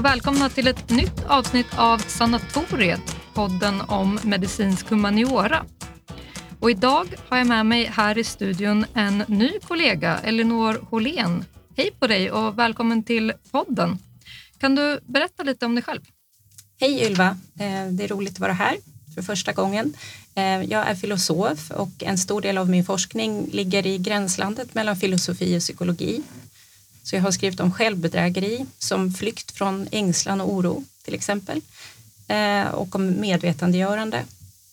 och välkomna till ett nytt avsnitt av Sanatoriet, podden om medicinsk humaniora. Och idag har jag med mig här i studion en ny kollega, Elinor Hållén. Hej på dig och välkommen till podden. Kan du berätta lite om dig själv? Hej Ylva, eh, det är roligt att vara här för första gången. Eh, jag är filosof och en stor del av min forskning ligger i gränslandet mellan filosofi och psykologi. Så jag har skrivit om självbedrägeri som flykt från ängslan och oro till exempel eh, och om medvetandegörande.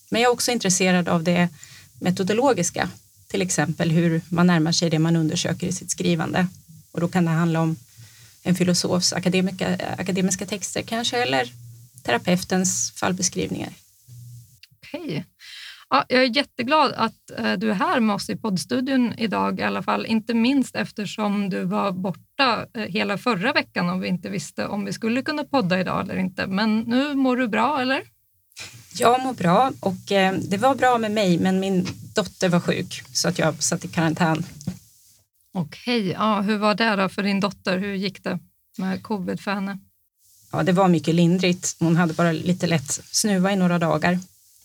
Men jag är också intresserad av det metodologiska, till exempel hur man närmar sig det man undersöker i sitt skrivande. Och då kan det handla om en filosofs akademiska, akademiska texter kanske eller terapeutens fallbeskrivningar. Okej. Ja, jag är jätteglad att eh, du är här med oss i poddstudion idag i alla fall, inte minst eftersom du var borta eh, hela förra veckan och vi inte visste om vi skulle kunna podda idag eller inte. Men nu mår du bra, eller? Jag mår bra och eh, det var bra med mig, men min dotter var sjuk så att jag satt i karantän. Okej, ja, hur var det då för din dotter? Hur gick det med covid för henne? Ja, det var mycket lindrigt. Hon hade bara lite lätt snuva i några dagar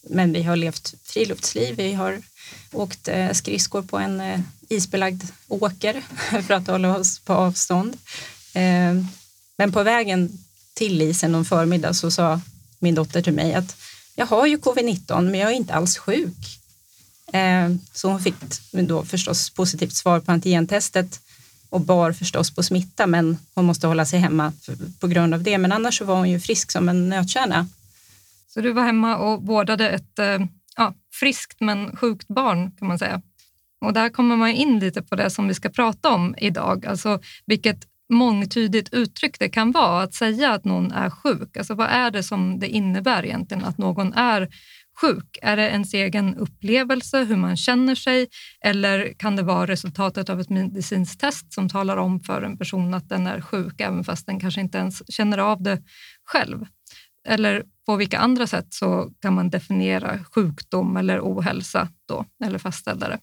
men vi har levt friluftsliv. Vi har åkt eh, skridskor på en eh, isbelagd åker för att hålla oss på avstånd. Eh, men på vägen till isen någon förmiddag så sa min dotter till mig att jag har ju covid-19 men jag är inte alls sjuk. Så hon fick då förstås positivt svar på antigentestet och bar förstås på smitta men hon måste hålla sig hemma på grund av det. Men annars så var hon ju frisk som en nötkärna. Så du var hemma och vårdade ett eh, ja, friskt men sjukt barn kan man säga. Och där kommer man in lite på det som vi ska prata om idag, alltså vilket mångtydigt uttryck det kan vara att säga att någon är sjuk. Alltså vad är det som det innebär egentligen att någon är sjuk? Är det ens egen upplevelse, hur man känner sig eller kan det vara resultatet av ett medicinskt test som talar om för en person att den är sjuk även fast den kanske inte ens känner av det själv? Eller på vilka andra sätt så kan man definiera sjukdom eller ohälsa då, eller fastställa det.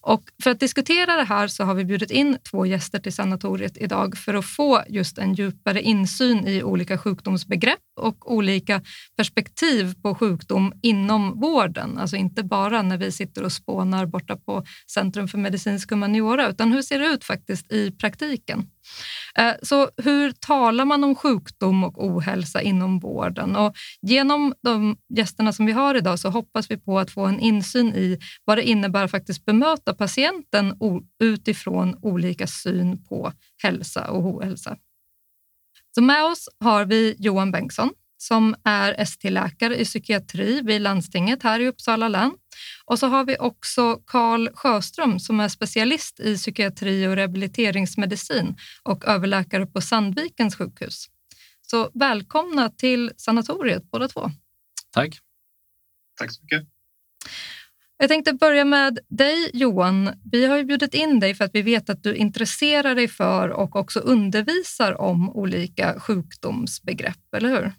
Och för att diskutera det här så har vi bjudit in två gäster till sanatoriet idag för att få just en djupare insyn i olika sjukdomsbegrepp och olika perspektiv på sjukdom inom vården. Alltså inte bara när vi sitter och spånar borta på Centrum för medicinsk humaniora, utan hur ser det ut faktiskt i praktiken? Eh, så hur talar man om sjukdom och ohälsa inom vården? Och genom de gästerna som vi har idag så hoppas vi på att få en insyn i vad det innebär att faktiskt bemöta patienten utifrån olika syn på hälsa och ohälsa. Så med oss har vi Johan Bengtsson som är ST-läkare i psykiatri vid landstinget här i Uppsala län. Och så har vi också Karl Sjöström som är specialist i psykiatri och rehabiliteringsmedicin och överläkare på Sandvikens sjukhus. Så välkomna till sanatoriet båda två. Tack. Tack så mycket. Jag tänkte börja med dig Johan. Vi har ju bjudit in dig för att vi vet att du intresserar dig för och också undervisar om olika sjukdomsbegrepp, eller hur?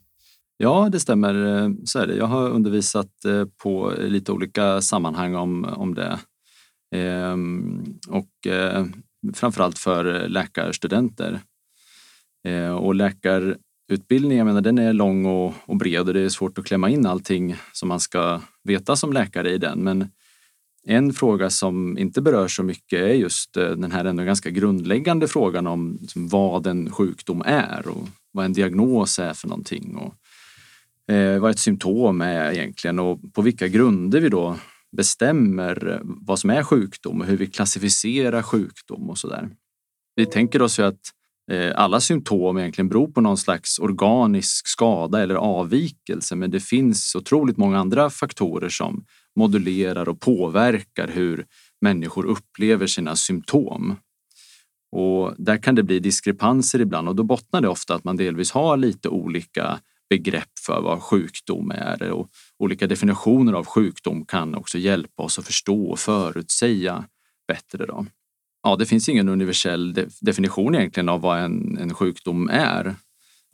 Ja, det stämmer. Eh, så är det. Jag har undervisat eh, på lite olika sammanhang om, om det. Ehm, och eh, framförallt för läkarstudenter. Eh, och läkarutbildningen, jag menar, den är lång och, och bred och det är svårt att klämma in allting som man ska veta som läkare i den. Men en fråga som inte berörs så mycket är just den här ändå ganska grundläggande frågan om liksom, vad en sjukdom är och vad en diagnos är för någonting. Och eh, vad ett symptom är egentligen och på vilka grunder vi då bestämmer vad som är sjukdom och hur vi klassificerar sjukdom och så där. Vi tänker oss ju att eh, alla symptom egentligen beror på någon slags organisk skada eller avvikelse, men det finns otroligt många andra faktorer som modulerar och påverkar hur människor upplever sina symptom. Och där kan det bli diskrepanser ibland och då bottnar det ofta att man delvis har lite olika begrepp för vad sjukdom är och olika definitioner av sjukdom kan också hjälpa oss att förstå och förutsäga bättre. Då. Ja, det finns ingen universell definition egentligen av vad en, en sjukdom är.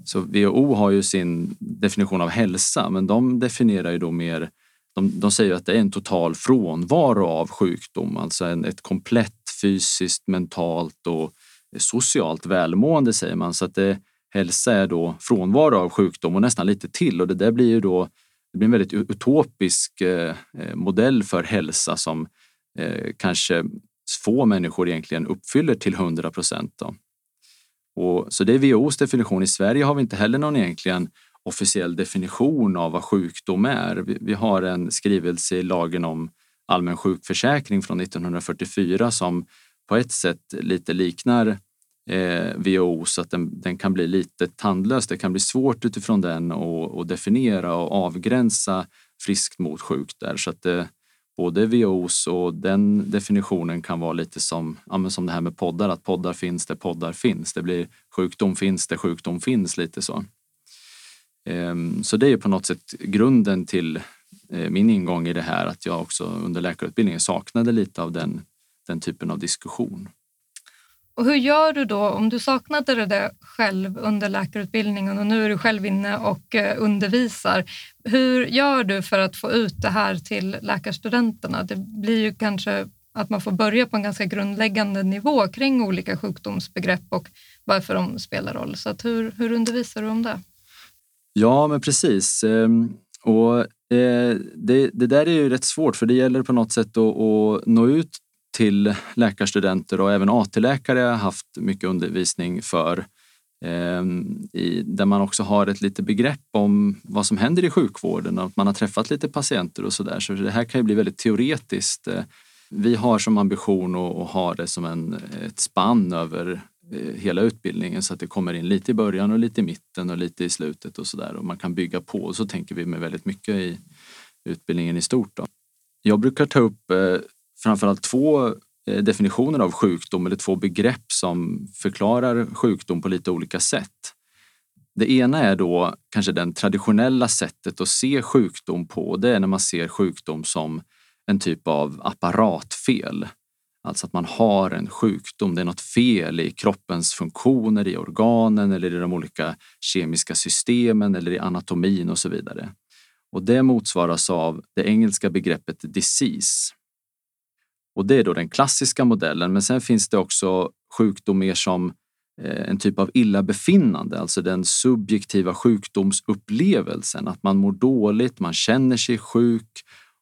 Så WHO har ju sin definition av hälsa, men de definierar ju då mer de, de säger att det är en total frånvaro av sjukdom, alltså en, ett komplett fysiskt, mentalt och socialt välmående säger man. Så att det, hälsa är då frånvaro av sjukdom och nästan lite till och det där blir ju då det blir en väldigt utopisk eh, eh, modell för hälsa som eh, kanske få människor egentligen uppfyller till 100 procent. Så det är WHOs definition. I Sverige har vi inte heller någon egentligen officiell definition av vad sjukdom är. Vi, vi har en skrivelse i lagen om allmän sjukförsäkring från 1944 som på ett sätt lite liknar eh, WHO så att den, den, kan bli lite tandlös. Det kan bli svårt utifrån den att definiera och avgränsa friskt mot sjukt där. Så att det, både WHOs och den definitionen kan vara lite som, ja, som det här med poddar, att poddar finns det, poddar finns. Det blir sjukdom finns det, sjukdom finns lite så. Ehm, så det är på något sätt grunden till eh, min ingång i det här, att jag också under läkarutbildningen saknade lite av den, den typen av diskussion. Och hur gör du då om du saknade det själv under läkarutbildningen och nu är du själv inne och eh, undervisar? Hur gör du för att få ut det här till läkarstudenterna? Det blir ju kanske att man får börja på en ganska grundläggande nivå kring olika sjukdomsbegrepp och varför de spelar roll. Så hur, hur undervisar du om det? Ja, men precis. Ehm, och eh, det, det där är ju rätt svårt för det gäller på något sätt att, att nå ut till läkarstudenter och även AT-läkare har haft mycket undervisning för. Ehm, i, där man också har ett lite begrepp om vad som händer i sjukvården och att man har träffat lite patienter och sådär. Så det här kan ju bli väldigt teoretiskt. Eh, vi har som ambition att ha det som en, ett spann över eh, hela utbildningen så att det kommer in lite i början och lite i mitten och lite i slutet och sådär och man kan bygga på. Och så tänker vi med väldigt mycket i utbildningen i stort. Då. Jag brukar ta upp eh, framförallt två eh, definitioner av sjukdom eller två begrepp som förklarar sjukdom på lite olika sätt. Det ena är då kanske det traditionella sättet att se sjukdom på. Det är när man ser sjukdom som en typ av apparatfel. Alltså att man har en sjukdom, det är något fel i kroppens funktioner, i organen eller i de olika kemiska systemen eller i anatomin och så vidare. Och det motsvaras av det engelska begreppet disease och det är då den klassiska modellen. Men sen finns det också sjukdomar som eh, en typ av illabefinnande, alltså den subjektiva sjukdomsupplevelsen. Att man mår dåligt, man känner sig sjuk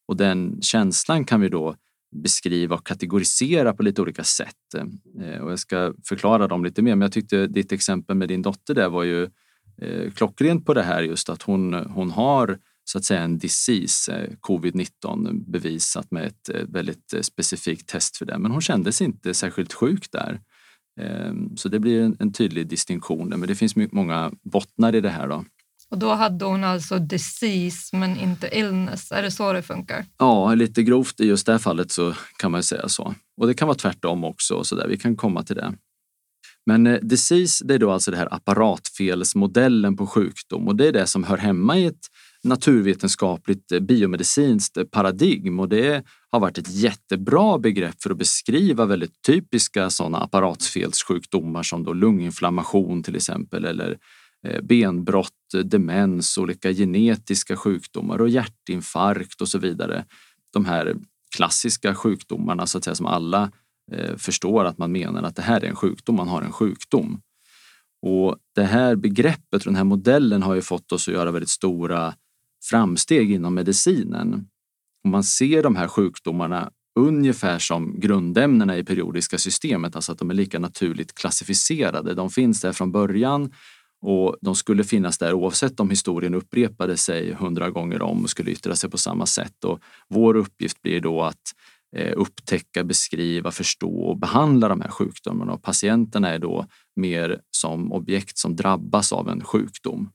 och den känslan kan vi då beskriva och kategorisera på lite olika sätt. Eh, och jag ska förklara dem lite mer, men jag tyckte ditt exempel med din dotter där var ju eh, klockrent på det här just att hon, hon har så att säga en disease, eh, covid-19, bevisat med ett eh, väldigt eh, specifikt test för det. Men hon kände sig inte särskilt sjuk där. Ehm, så det blir en, tydlig distinktion, men det finns många bottnar i det här. Då. Och då hade hon alltså disease men inte illness, är det så det funkar? Ja, lite grovt i just det här fallet så kan man säga så. Och det kan vara tvärtom också, så där. vi kan komma till det. Men eh, disease, det är då alltså det här apparatfelsmodellen på sjukdom och det är det som hör hemma i ett naturvetenskapligt eh, biomedicinskt eh, paradigm och det har varit ett jättebra begrepp för att beskriva väldigt typiska sådana apparatsfelssjukdomar som då lunginflammation till exempel eller eh, benbrott, demens, olika genetiska sjukdomar och hjärtinfarkt och så vidare. De här klassiska sjukdomarna så att säga som alla förstår att man menar att det här är en sjukdom, man har en sjukdom. Och det här begreppet och den här modellen har ju fått oss att göra väldigt stora framsteg inom medicinen. Och man ser de här sjukdomarna ungefär som grundämnena i periodiska systemet, alltså att de är lika naturligt klassificerade. De finns där från början och de skulle finnas där oavsett om historien upprepade sig hundra gånger om och skulle yttra sig på samma sätt. Och vår uppgift blir då att eh, upptäcka, beskriva, förstå och behandla de här sjukdomarna. Och patienterna är då mer som objekt som drabbas av en sjukdom.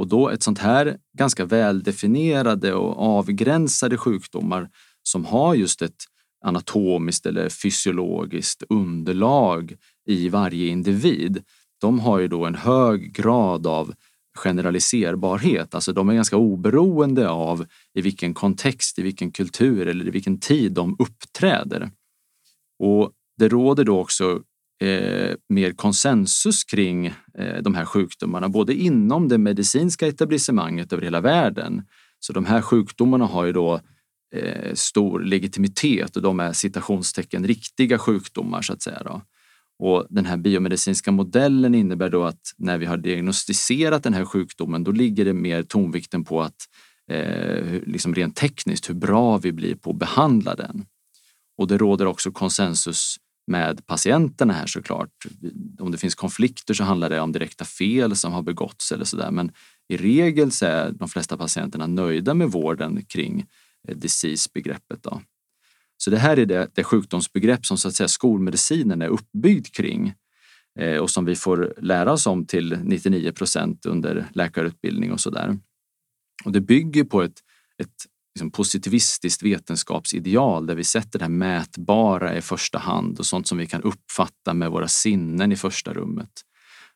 Och då ett sånt här ganska väldefinierade och avgränsade sjukdomar som har just ett anatomiskt eller fysiologiskt underlag i varje individ. De har ju då en hög grad av generaliserbarhet, alltså de är ganska oberoende av i vilken kontext, i vilken kultur eller i vilken tid de uppträder. Och det råder då också eh, mer konsensus kring eh, de här sjukdomarna, både inom det medicinska etablissemanget över hela världen. Så de här sjukdomarna har ju då eh, stor legitimitet och de är citationstecken riktiga sjukdomar så att säga. Då. Och den här biomedicinska modellen innebär då att när vi har diagnostiserat den här sjukdomen, då ligger det mer tonvikten på att eh, liksom rent tekniskt hur bra vi blir på att behandla den. Och det råder också konsensus med patienterna här såklart. Om det finns konflikter så handlar det om direkta fel som har begåtts eller sådär. Men i regel så är de flesta patienterna nöjda med vården kring eh, disease-begreppet. Då. Så det här är det, det sjukdomsbegrepp som så att säga skolmedicinen är uppbyggd kring eh, och som vi får lära oss om till 99 procent under läkarutbildning och sådär. Och det bygger på ett, ett liksom positivistiskt vetenskapsideal där vi sätter det här mätbara i första hand och sånt som vi kan uppfatta med våra sinnen i första rummet.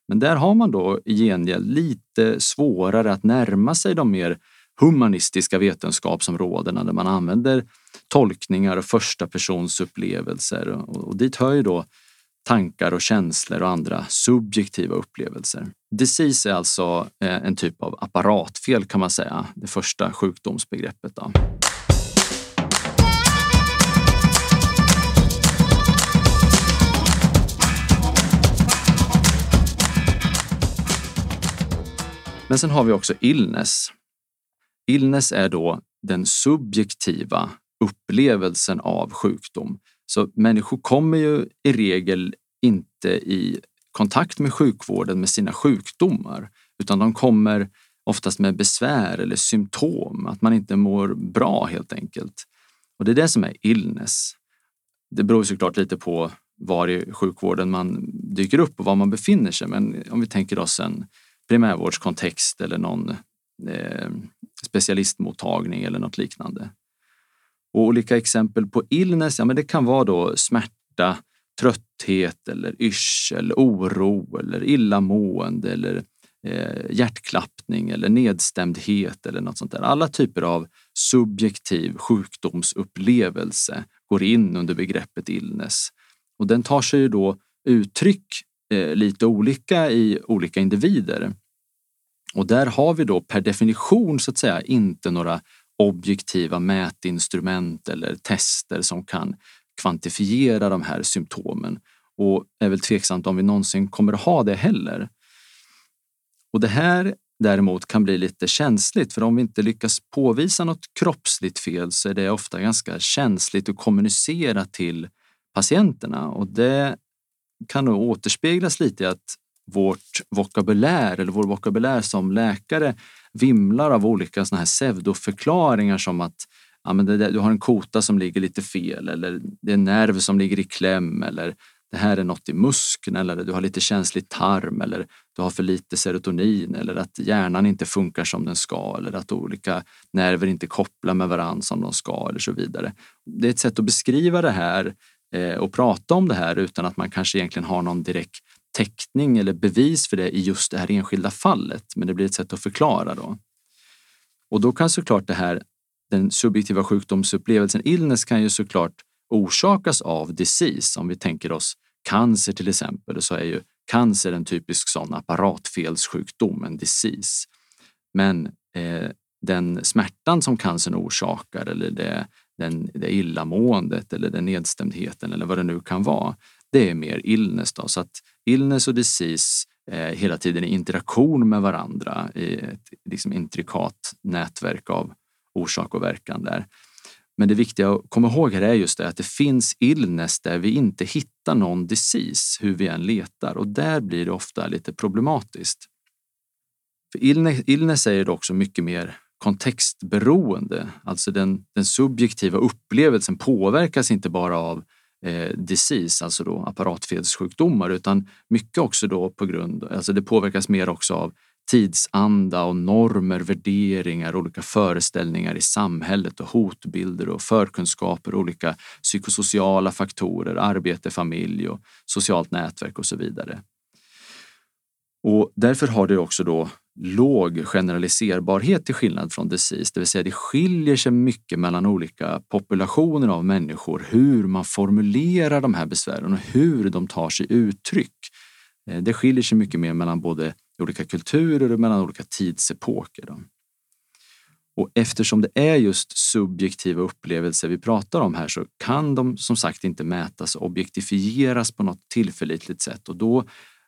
Men där har man då i gengäld lite svårare att närma sig de mer humanistiska vetenskapsområdena där man använder tolkningar och första persons upplevelser och dit hör ju då tankar och känslor och andra subjektiva upplevelser. Disease är alltså eh, en typ av apparatfel kan man säga, det första sjukdomsbegreppet. Då. Men sen har vi också illness. Illness är då den subjektiva upplevelsen av sjukdom. Så människor kommer ju i regel inte i kontakt med sjukvården med sina sjukdomar, utan de kommer oftast med besvär eller symptom, att man inte mår bra helt enkelt. Och det är det som är illness. Det beror såklart lite på var i sjukvården man dyker upp och var man befinner sig. Men om vi tänker oss en primärvårdskontext eller någon eh, specialistmottagning eller något liknande. Och olika exempel på illness, ja men det kan vara då smärta, trötthet eller yrsel, oro eller illamående eller eh, hjärtklappning eller nedstämdhet eller något sånt där. Alla typer av subjektiv sjukdomsupplevelse går in under begreppet illness. Och den tar sig ju då uttryck eh, lite olika i olika individer. Och där har vi då per definition så att säga inte några objektiva mätinstrument eller tester som kan kvantifiera de här symptomen och är väl tveksamt om vi någonsin kommer att ha det heller. Och det här däremot kan bli lite känsligt, för om vi inte lyckas påvisa något kroppsligt fel så är det ofta ganska känsligt att kommunicera till patienterna och det kan nog återspeglas lite i att vårt vokabulär eller vår vokabulär som läkare vimlar av olika såna här pseudoförklaringar som att ja, men det, du har en kota som ligger lite fel eller det är en nerv som ligger i kläm eller det här är något i muskeln eller du har lite känslig tarm eller du har för lite serotonin eller att hjärnan inte funkar som den ska eller att olika nerver inte kopplar med varandra som de ska eller så vidare. Det är ett sätt att beskriva det här eh, och prata om det här utan att man kanske egentligen har någon direkt täckning eller bevis för det i just det här enskilda fallet. Men det blir ett sätt att förklara då. Och då kan såklart det här den subjektiva sjukdomsupplevelsen illness kan ju såklart orsakas av disease. Om vi tänker oss cancer till exempel så är ju cancer en typisk sån apparatfelssjukdom, en disease. Men eh, den smärtan som cancern orsakar eller det, den, det illamåendet eller den nedstämdheten eller vad det nu kan vara, det är mer illness. Då. Så att illness och disease eh, hela tiden i interaktion med varandra i ett liksom intrikat nätverk av orsak och verkan där. Men det viktiga att komma ihåg här är just det att det finns illness där vi inte hittar någon disease hur vi än letar och där blir det ofta lite problematiskt. För illness, illness är ju också mycket mer kontextberoende, alltså den, den subjektiva upplevelsen påverkas inte bara av eh, disease, alltså då apparatfelssjukdomar, utan mycket också då på grund, alltså det påverkas mer också av tidsanda och normer, värderingar, olika föreställningar i samhället och hotbilder och förkunskaper, olika psykosociala faktorer, arbete, familj och socialt nätverk och så vidare. Och därför har det också då låg generaliserbarhet till skillnad från disease, det vill säga det skiljer sig mycket mellan olika populationer av människor hur man formulerar de här besvären och hur de tar sig uttryck. Eh, det skiljer sig mycket mer mellan både olika kulturer och mellan olika tidsepoker. Då. Och eftersom det är just subjektiva upplevelser vi pratar om här så kan de som sagt inte mätas och objektifieras på något tillförlitligt sätt och då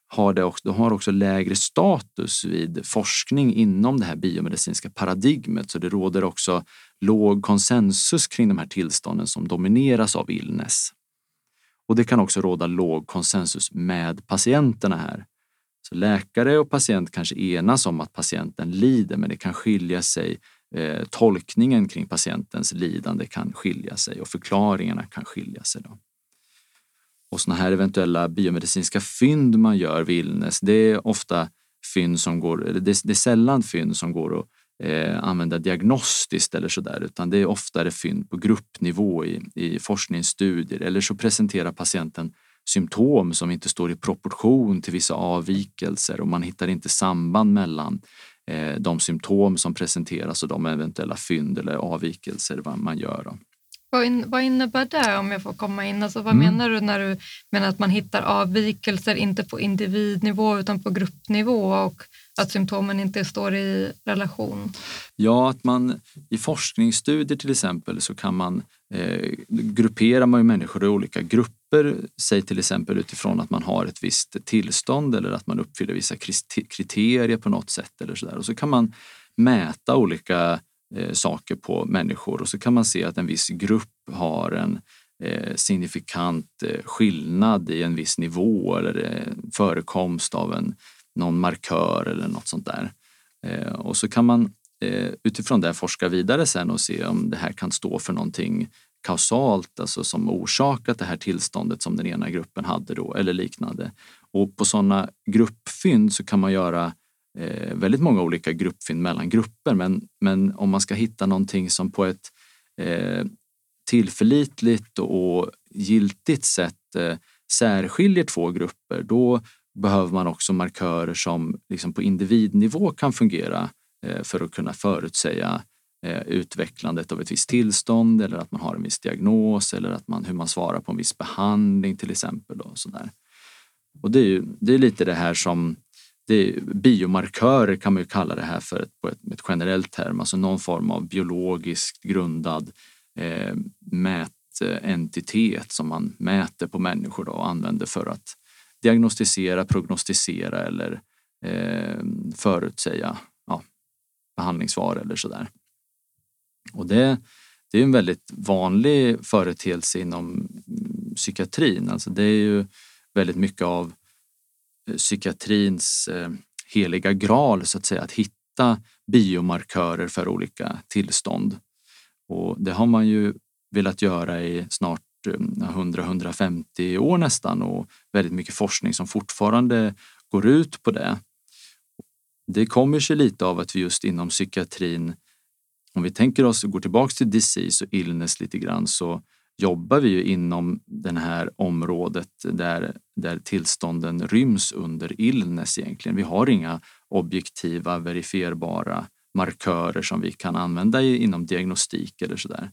har det också, de har också lägre status vid forskning inom det här biomedicinska paradigmet. Så det råder också låg konsensus kring de här tillstånden som domineras av illness. Och det kan också råda låg konsensus med patienterna här. Så läkare och patient kanske enas om att patienten lider, men det kan skilja sig. Eh, tolkningen kring patientens lidande kan skilja sig och förklaringarna kan skilja sig. Då. Och sådana här eventuella biomedicinska fynd man gör vid illness, det är ofta fynd som går, eller det, det är sällan fynd som går att eh, använda diagnostiskt eller sådär, utan det är oftare fynd på gruppnivå i, i forskningsstudier eller så presenterar patienten symptom som inte står i proportion till vissa avvikelser och man hittar inte samband mellan eh, de symptom som presenteras och de eventuella fynd eller avvikelser man gör. Då. Vad, in, vad innebär det om jag får komma in? Alltså, vad mm. menar du när du menar att man hittar avvikelser inte på individnivå utan på gruppnivå och att symptomen inte står i relation? Ja, att man i forskningsstudier till exempel så kan man eh, gruppera man människor i olika grupper, säg till exempel utifrån att man har ett visst tillstånd eller att man uppfyller vissa kriterier på något sätt eller så där. Och så kan man mäta olika eh, saker på människor och så kan man se att en viss grupp har en eh, signifikant eh, skillnad i en viss nivå eller eh, förekomst av en, någon markör eller något sånt där. Eh, och så kan man eh, utifrån det forska vidare sen och se om det här kan stå för någonting kausalt, alltså som orsakat det här tillståndet som den ena gruppen hade då eller liknande. Och på sådana gruppfynd så kan man göra eh, Eh, väldigt många olika gruppfynd mellan grupper. Men, men om man ska hitta någonting som på ett eh, tillförlitligt och giltigt sätt eh, särskiljer två grupper, då behöver man också markörer som liksom på individnivå kan fungera eh, för att kunna förutsäga eh, utvecklandet av ett visst tillstånd eller att man har en viss diagnos eller att man, hur man svarar på en viss behandling till exempel. Och sådär. Och det är, ju, det är lite det här som det biomarkörer kan man ju kalla det här för ett, på ett, ett generellt term, alltså någon form av biologiskt grundad eh, mätentitet som man mäter på människor då och använder för att diagnostisera, prognostisera eller eh, förutsäga ja, behandlingsvar eller sådär. Och det, det är en väldigt vanlig företeelse inom psykiatrin. Alltså det är ju väldigt mycket av psykiatrins eh, heliga graal så att säga, att hitta biomarkörer för olika tillstånd. Och det har man ju velat göra i snart eh, 100-150 år nästan och väldigt mycket forskning som fortfarande går ut på det. Det kommer sig lite av att vi just inom psykiatrin, om vi tänker oss och går tillbaks till disease och illness lite grann, så jobbar vi ju inom det här området där, där tillstånden ryms under illness egentligen. Vi har inga objektiva verifierbara markörer som vi kan använda inom diagnostik eller sådär.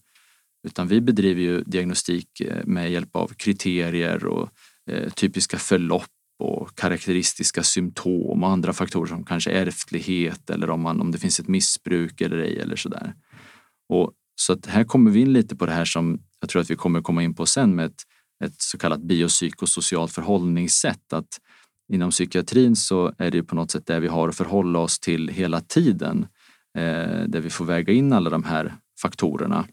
Utan vi bedriver ju diagnostik eh, med hjälp av kriterier och eh, typiska förlopp och karaktäristiska symptom och andra faktorer som kanske ärftlighet eller om, man, om det finns ett missbruk eller ej eller sådär. Och så att här kommer vi in lite på det här som jag tror att vi kommer komma in på sen med ett, ett så kallat biopsykosocialt förhållningssätt. Att inom psykiatrin så är det på något sätt det vi har att förhålla oss till hela tiden. Eh, där vi får väga in alla de här faktorerna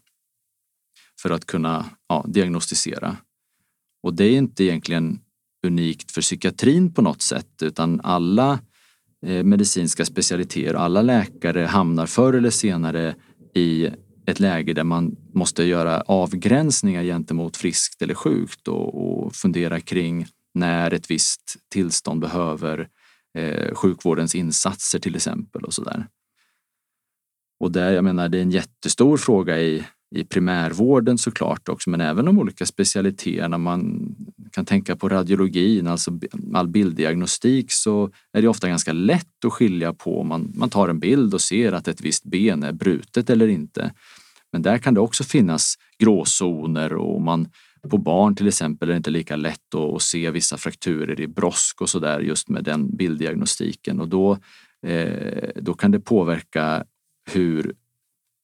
för att kunna ja, diagnostisera. Och det är inte egentligen unikt för psykiatrin på något sätt utan alla eh, medicinska specialiteter, och alla läkare hamnar förr eller senare i ett läge där man måste göra avgränsningar gentemot friskt eller sjukt och, och fundera kring när ett visst tillstånd behöver eh, sjukvårdens insatser till exempel och sådär. Och där, jag menar, det är en jättestor fråga i, i primärvården såklart också, men även de olika specialiteterna. Man kan tänka på radiologin, alltså all bilddiagnostik, så är det ofta ganska lätt att skilja på om man, man tar en bild och ser att ett visst ben är brutet eller inte. Men där kan det också finnas gråzoner och man på barn till exempel är det inte lika lätt att se vissa frakturer i brosk och så där just med den bilddiagnostiken och då, eh, då kan det påverka hur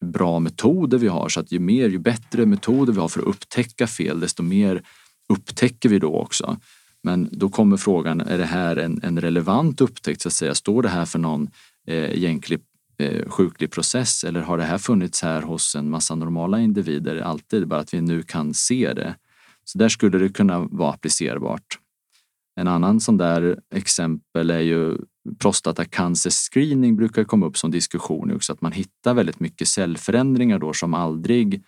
bra metoder vi har. Så att ju mer, ju bättre metoder vi har för att upptäcka fel, desto mer upptäcker vi då också. Men då kommer frågan, är det här en, en relevant upptäckt så att säga? Står det här för någon eh, egentlig eh, sjuklig process eller har det här funnits här hos en massa normala individer alltid, bara att vi nu kan se det? Så där skulle det kunna vara applicerbart. En annan sån där exempel är ju prostatacancerscreening brukar komma upp som diskussion också, att man hittar väldigt mycket cellförändringar då som aldrig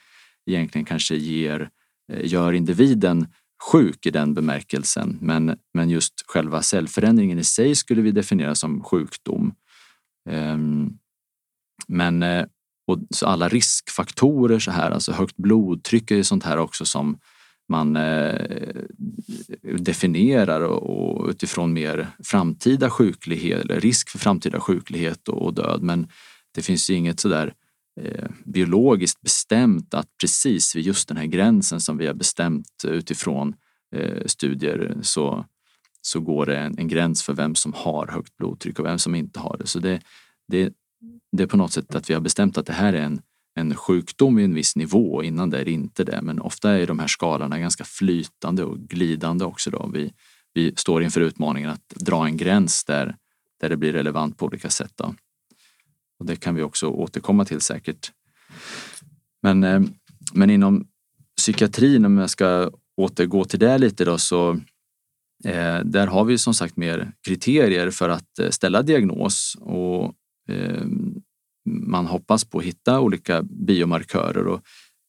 egentligen kanske ger, eh, gör individen sjuk i den bemärkelsen. Men, men just själva cellförändringen i sig skulle vi definiera som sjukdom. Um, men eh, och så alla riskfaktorer så här, alltså högt blodtryck är sånt här också som man eh, definierar och, utifrån mer framtida sjuklighet eller risk för framtida sjuklighet och, och död. Men det finns ju inget sådär eh, biologiskt bestämt att precis vid just den här gränsen som vi har bestämt utifrån eh, studier så, så går det en, en, gräns för vem som har högt blodtryck och vem som inte har det. Så det, det, det är på något sätt att vi har bestämt att det här är en en sjukdom i en viss nivå. Innan det är det inte det, men ofta är de här skalorna ganska flytande och glidande också. Då. Vi, vi står inför utmaningen att dra en gräns där, där det blir relevant på olika sätt. Då. Och det kan vi också återkomma till säkert. Men, eh, men inom psykiatrin, om jag ska återgå till det lite då, så eh, där har vi som sagt mer kriterier för att eh, ställa diagnos och eh, man hoppas på att hitta olika biomarkörer och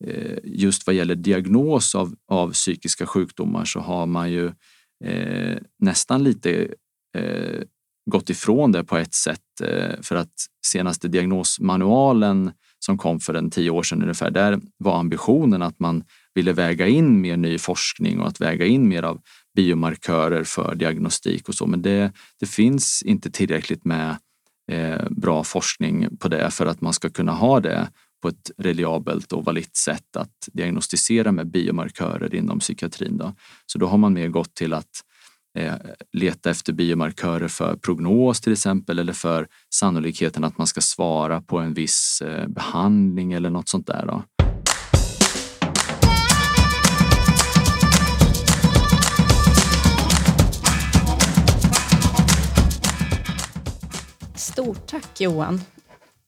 eh, just vad gäller diagnos av, av psykiska sjukdomar så har man ju eh, nästan lite eh, gått ifrån det på ett sätt eh, för att senaste diagnosmanualen som kom för en tio år sedan ungefär, där var ambitionen att man ville väga in mer ny forskning och att väga in mer av biomarkörer för diagnostik och så. Men det, det finns inte tillräckligt med eh, bra forskning på det för att man ska kunna ha det på ett reliabelt och valitt sätt att diagnostisera med biomarkörer inom psykiatrin. Då. Så då har man mer gått till att eh, leta efter biomarkörer för prognos till exempel eller för sannolikheten att man ska svara på en viss eh, behandling eller något sånt där. Då. Stort tack Johan.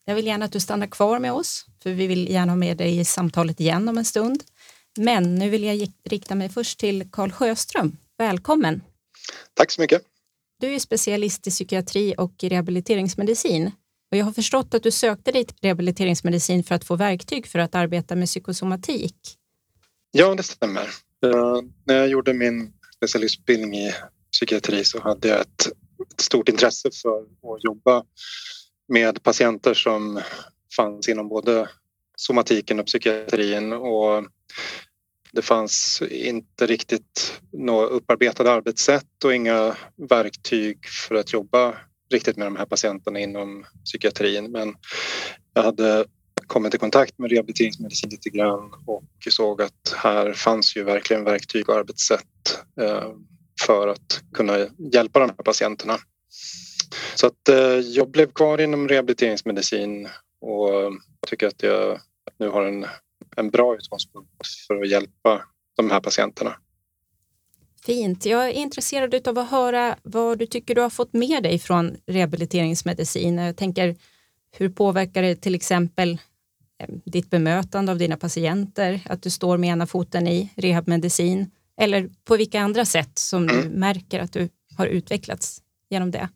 Jag vill gärna att du stannar kvar med oss, för vi vill gärna ha med dig i samtalet igen om en stund. Men nu vill jag rikta mig först till Karl Sjöström. Välkommen! Tack så mycket. Du är specialist i psykiatri och rehabiliteringsmedicin. Och jag har förstått att du sökte dig till rehabiliteringsmedicin för att få verktyg för att arbeta med psykosomatik. Ja, det stämmer. Uh, när jag gjorde min specialistutbildning i psykiatri så hade jag ett ett stort intresse för att jobba med patienter som fanns inom både somatiken och psykiatrin och det fanns inte riktigt några upparbetade arbetssätt och inga verktyg för att jobba riktigt med de här patienterna inom psykiatrin. Men jag hade kommit i kontakt med rehabiliteringsmedicin lite grann och såg att här fanns ju verkligen verktyg och arbetssätt eh, för att kunna hjälpa de här patienterna. Så att eh, jag blev kvar inom rehabiliteringsmedicin och tycker att jag nu har en, en bra utgångspunkt för att hjälpa de här patienterna. Fint. Jag är intresserad av att höra vad du tycker du har fått med dig från rehabiliteringsmedicin. Jag tänker, hur påverkar det till exempel eh, ditt bemötande av dina patienter, att du står med ena foten i rehabmedicin eller på vilka andra sätt som du mm. märker att du har utvecklats genom det?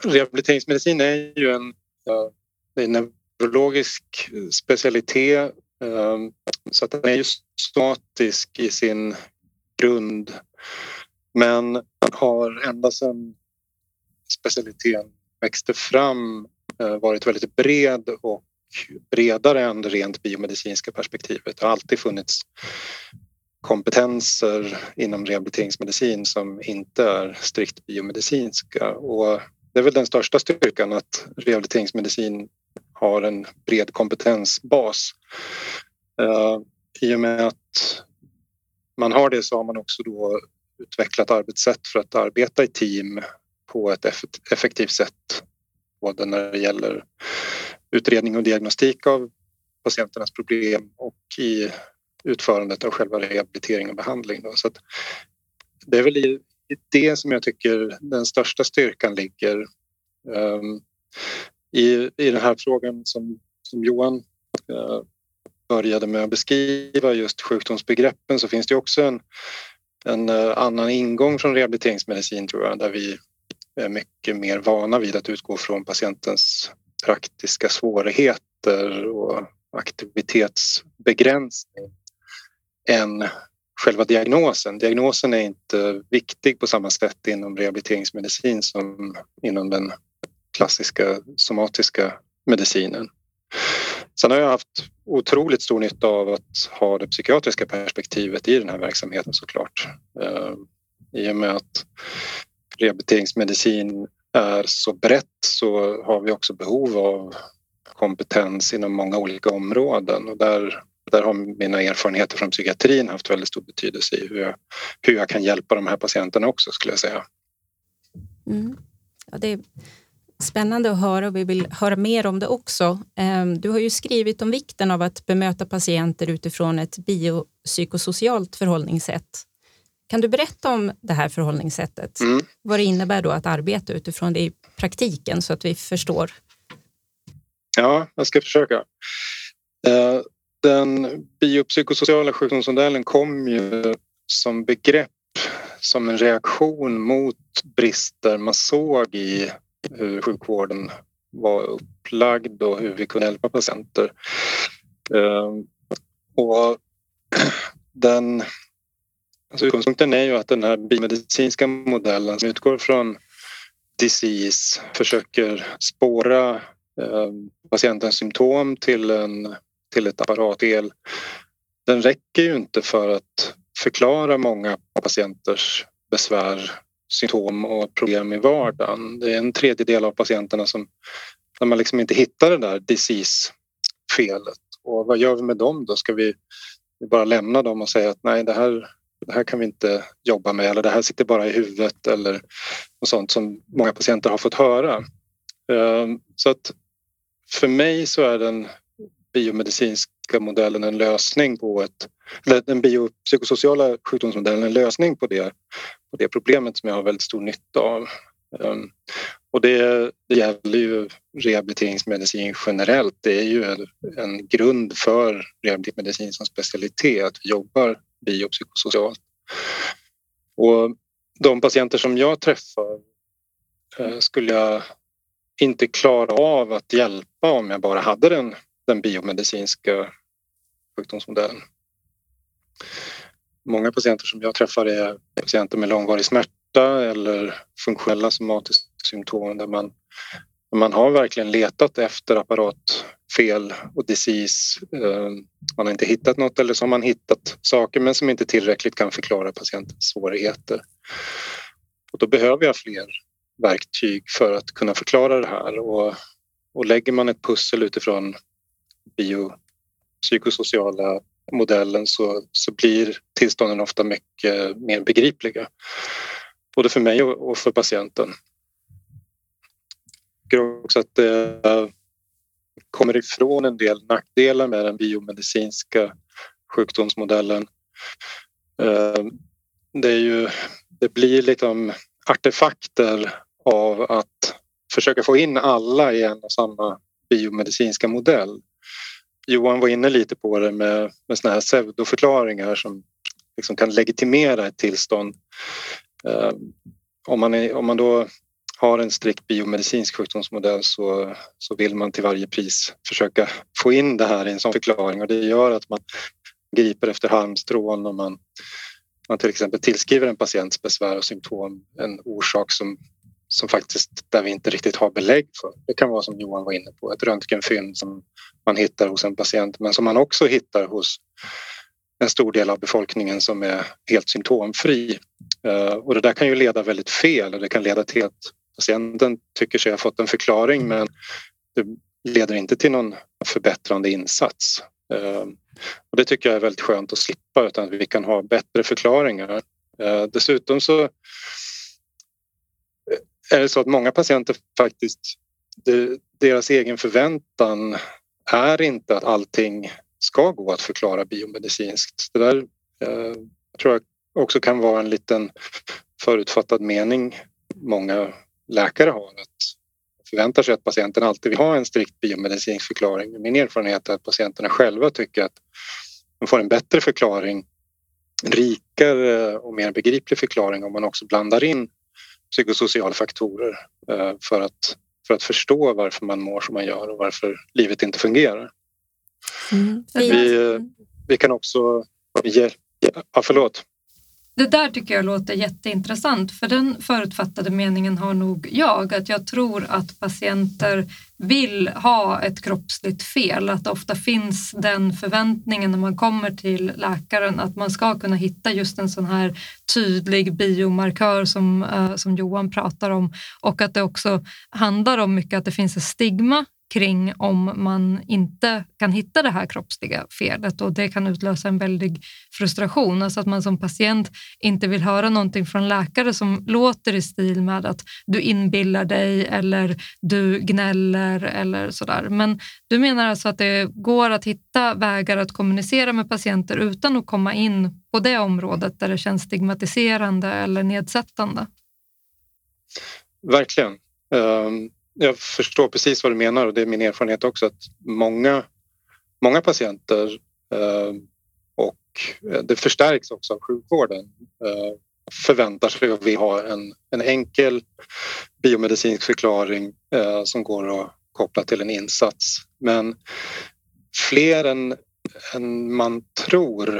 Rehabiliteringsmedicin är ju en, en neurologisk specialitet ehm, så att den är ju statisk i sin grund men har ända sedan specialiteten växte fram eh, varit väldigt bred och bredare än det rent biomedicinska perspektivet. Det har alltid funnits kompetenser inom rehabiliteringsmedicin som inte är strikt biomedicinska. Och det är väl den största styrkan att rehabiliteringsmedicin har en bred kompetensbas. Uh, I och med att man har det så har man också då utvecklat arbetssätt för att arbeta i team på ett effektivt sätt. Både när det gäller utredning och diagnostik av patienternas problem och i utförandet av själva rehabilitering och behandling. Då. Så det är väl i det som jag tycker den största styrkan ligger. Um, i, I den här frågan som, som Johan uh, började med att beskriva, just sjukdomsbegreppen, så finns det också en, en uh, annan ingång från rehabiliteringsmedicin tror jag, där vi är mycket mer vana vid att utgå från patientens praktiska svårigheter och aktivitetsbegränsning än själva diagnosen. Diagnosen är inte viktig på samma sätt inom rehabiliteringsmedicin som inom den klassiska somatiska medicinen. Sen har jag haft otroligt stor nytta av att ha det psykiatriska perspektivet i den här verksamheten såklart. Eh, I och med att rehabiliteringsmedicin är så brett så har vi också behov av kompetens inom många olika områden och där, där har mina erfarenheter från psykiatrin haft väldigt stor betydelse i hur jag, hur jag kan hjälpa de här patienterna också skulle jag säga. Mm. Ja, det är spännande att höra och vi vill höra mer om det också. Ehm, du har ju skrivit om vikten av att bemöta patienter utifrån ett biopsykosocialt förhållningssätt. Kan du berätta om det här förhållningssättet? Mm. Vad det innebär då att arbeta utifrån det i praktiken så att vi förstår? Ja, jag ska försöka. Den biopsykosociala sjukdomsmodellen kom ju som begrepp som en reaktion mot brister man såg i hur sjukvården var upplagd och hur vi kunde hjälpa patienter. Ehm, och den Alltså utgångspunkten är ju att den här biomedicinska modellen som utgår från disease försöker spåra ehm, patientens symptom till, en, till ett apparatel, Den räcker ju inte för att förklara många patienters besvär, symptom och problem i vardagen. Det är en tredjedel av patienterna som när man liksom inte hittar det där disease-felet. Och vad gör vi med dem då? Ska vi bara lämna dem och säga att nej, det här det här kan vi inte jobba med eller det här sitter bara i huvudet eller något sånt som många patienter har fått höra. Ehm, så att för mig så är den biomedicinska modellen en lösning på ett, eller den biopsykosociala sjukdomsmodellen en lösning på det, på det problemet som jag har väldigt stor nytta av. Ehm, och det, det gäller ju rehabiliteringsmedicin generellt. Det är ju en, en grund för rehabiliteringsmedicin som specialitet att vi jobbar biopsykosocialt. Och de patienter som jag träffar eh, skulle jag inte klara av att hjälpa om jag bara hade den, den biomedicinska sjukdomsmodellen. Många patienter som jag träffar är patienter med långvarig smärta eller funktionella somatiska symptom där man, man har verkligen letat efter apparatfel och disease. Eh, man har inte hittat något eller så har man hittat saker men som inte tillräckligt kan förklara patientens svårigheter. Och då behöver jag fler verktyg för att kunna förklara det här och, och lägger man ett pussel utifrån biopsykosociala modellen så, så blir tillstånden ofta mycket mer begripliga. Både för mig och för patienten tycker också att det eh, kommer ifrån en del nackdelar med den biomedicinska sjukdomsmodellen. Eh, det, är ju, det blir liksom artefakter av att försöka få in alla i en och samma biomedicinska modell. Johan var inne lite på det med, med såna här pseudoförklaringar som liksom kan legitimera ett tillstånd. Eh, om man, är, om man då har en strikt biomedicinsk sjukdomsmodell så, så vill man till varje pris försöka få in det här i en sån förklaring och det gör att man griper efter halmstrån och man, man till exempel tillskriver en patients besvär och symptom en orsak som, som faktiskt där vi inte riktigt har belägg för. Det kan vara som Johan var inne på, ett röntgenfynd som man hittar hos en patient men som man också hittar hos en stor del av befolkningen som är helt symptomfri. Eh, och det där kan ju leda väldigt fel och det kan leda till att patienten tycker sig ha fått en förklaring men det leder inte till någon förbättrande insats. Ehm, och det tycker jag är väldigt skönt att slippa utan att vi kan ha bättre förklaringar. Ehm, dessutom så är det så att många patienter faktiskt deras egen förväntan är inte att allting ska gå att förklara biomedicinskt. Det där eh, tror jag också kan vara en liten förutfattad mening många läkare har. Att förväntar sig att patienten alltid vill ha en strikt biomedicinsk förklaring. Min erfarenhet är att patienterna själva tycker att de får en bättre förklaring, rikare och mer begriplig förklaring om man också blandar in psykosociala faktorer eh, för att, för att förstå varför man mår som man gör och varför livet inte fungerar. Mm. Vi, vi kan också... Ja, förlåt. Det där tycker jag låter jätteintressant för den förutfattade meningen har nog jag att jag tror att patienter vill ha ett kroppsligt fel, att det ofta finns den förväntningen när man kommer till läkaren att man ska kunna hitta just en sån här tydlig biomarkör som, eh, som Johan pratar om. Och att det också handlar om mycket att det finns ett stigma kring om man inte kan hitta det här kroppsliga felet och det kan utlösa en väldig frustration. Alltså att man som patient inte vill höra någonting från läkare som låter i stil med att du inbillar dig eller du gnäller eller sådär. Men du menar alltså att det går att hitta vägar att kommunicera med patienter utan att komma in på det området där det känns stigmatiserande eller nedsättande? Verkligen. Um jag förstår precis vad du menar och det är min erfarenhet också att många, många patienter eh, och eh, det förstärks också av sjukvården eh, förväntar sig att vi har en, en enkel biomedicinsk förklaring eh, som går att koppla till en insats. Men fler än, än man tror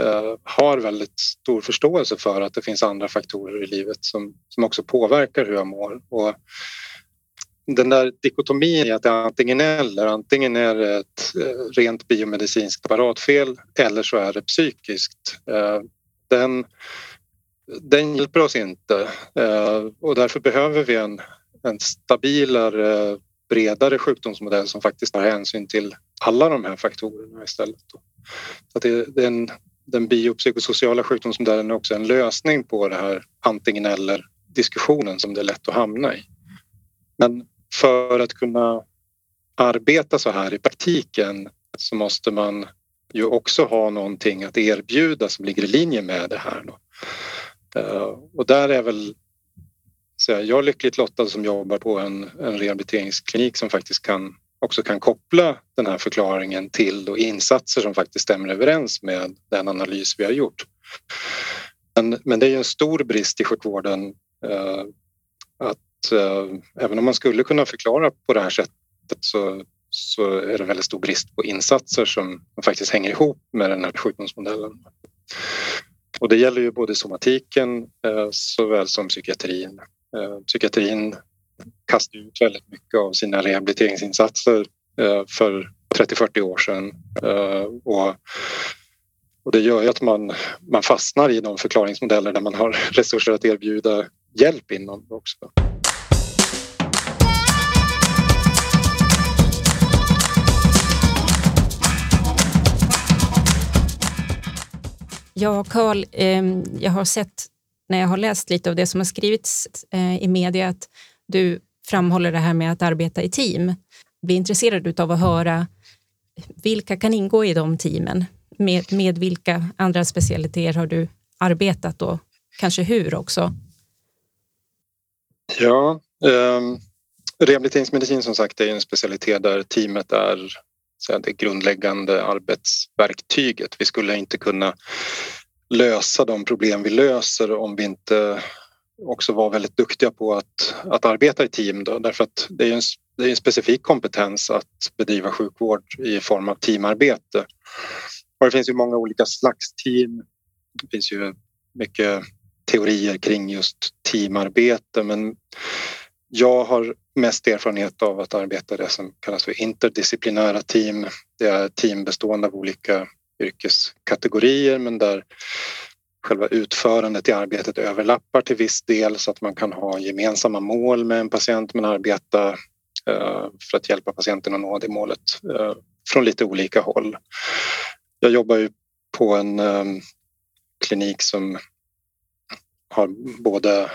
eh, har väldigt stor förståelse för att det finns andra faktorer i livet som, som också påverkar hur jag mår. Och den där dikotomin i att det är antingen eller, antingen är det ett eh, rent biomedicinskt apparatfel eller så är det psykiskt. Eh, den, den hjälper oss inte eh, och därför behöver vi en, en stabilare, bredare sjukdomsmodell som faktiskt tar hänsyn till alla de här faktorerna istället. Så det, den, den biopsykosociala sjukdomsmodellen är också en lösning på det här antingen eller diskussionen som det är lätt att hamna i. Men för att kunna arbeta så här i praktiken så måste man ju också ha någonting att erbjuda som ligger i linje med det här. Då. Eh, och där är väl så jag är lyckligt lottad som jobbar på en, en rehabiliteringsklinik som faktiskt kan också kan koppla den här förklaringen till då insatser som faktiskt stämmer överens med den analys vi har gjort. Men, men det är ju en stor brist i sjukvården eh, att eh, även om man skulle kunna förklara på det här sättet så, så är det väldigt stor brist på insatser som faktiskt hänger ihop med den här sjukdomsmodellen. Och det gäller ju både somatiken eh, såväl som psykiatrin. Eh, psykiatrin kastar ut väldigt mycket av sina rehabiliteringsinsatser eh, för 30-40 år sedan. Eh, och, och det gör ju att man, man fastnar i de förklaringsmodeller där man har resurser att erbjuda hjälp inom också. Ja, Karl, ehm, jag har sett när jag har läst lite av det som har skrivits eh, i media att du framhåller det här med att arbeta i team. Jag blir intresserad av att höra vilka kan ingå i de teamen? Med, med vilka andra specialiteter har du arbetat och kanske hur också? Ja, eh, rehabiliteringsmedicin som sagt är en specialitet där teamet är säga, det grundläggande arbetsverktyget. Vi skulle inte kunna lösa de problem vi löser om vi inte också var väldigt duktiga på att, att arbeta i team. Då, därför att det är en, det är en specifik kompetens att bedriva sjukvård i form av teamarbete. Och det finns ju många olika slags team. Det finns ju mycket teorier kring just teamarbete men jag har mest erfarenhet av att arbeta i det som kallas för interdisciplinära team. Det är team bestående av olika yrkeskategorier men där själva utförandet i arbetet överlappar till viss del så att man kan ha gemensamma mål med en patient men arbeta eh, för att hjälpa patienten att nå det målet eh, från lite olika håll. Jag jobbar ju på en eh, klinik som har både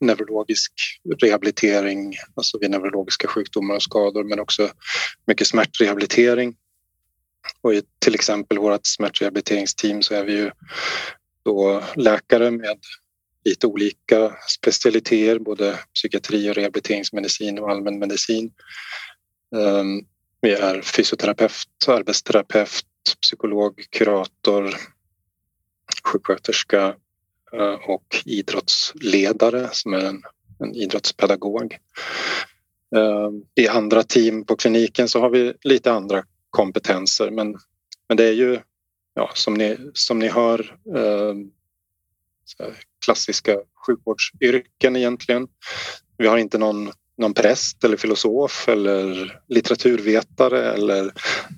neurologisk rehabilitering, alltså vid neurologiska sjukdomar och skador, men också mycket smärtrehabilitering. Och i till exempel vårt smärtrehabiliteringsteam så är vi ju då läkare med lite olika specialiteter, både psykiatri och rehabiliteringsmedicin och allmänmedicin. Ehm, vi är fysioterapeut, arbetsterapeut, psykolog, kurator, sjuksköterska och idrottsledare som är en, en idrottspedagog. Ehm, I andra team på kliniken så har vi lite andra kompetenser men, men det är ju ja, som, ni, som ni hör ehm, klassiska sjukvårdsyrken egentligen. Vi har inte någon, någon präst eller filosof eller litteraturvetare eller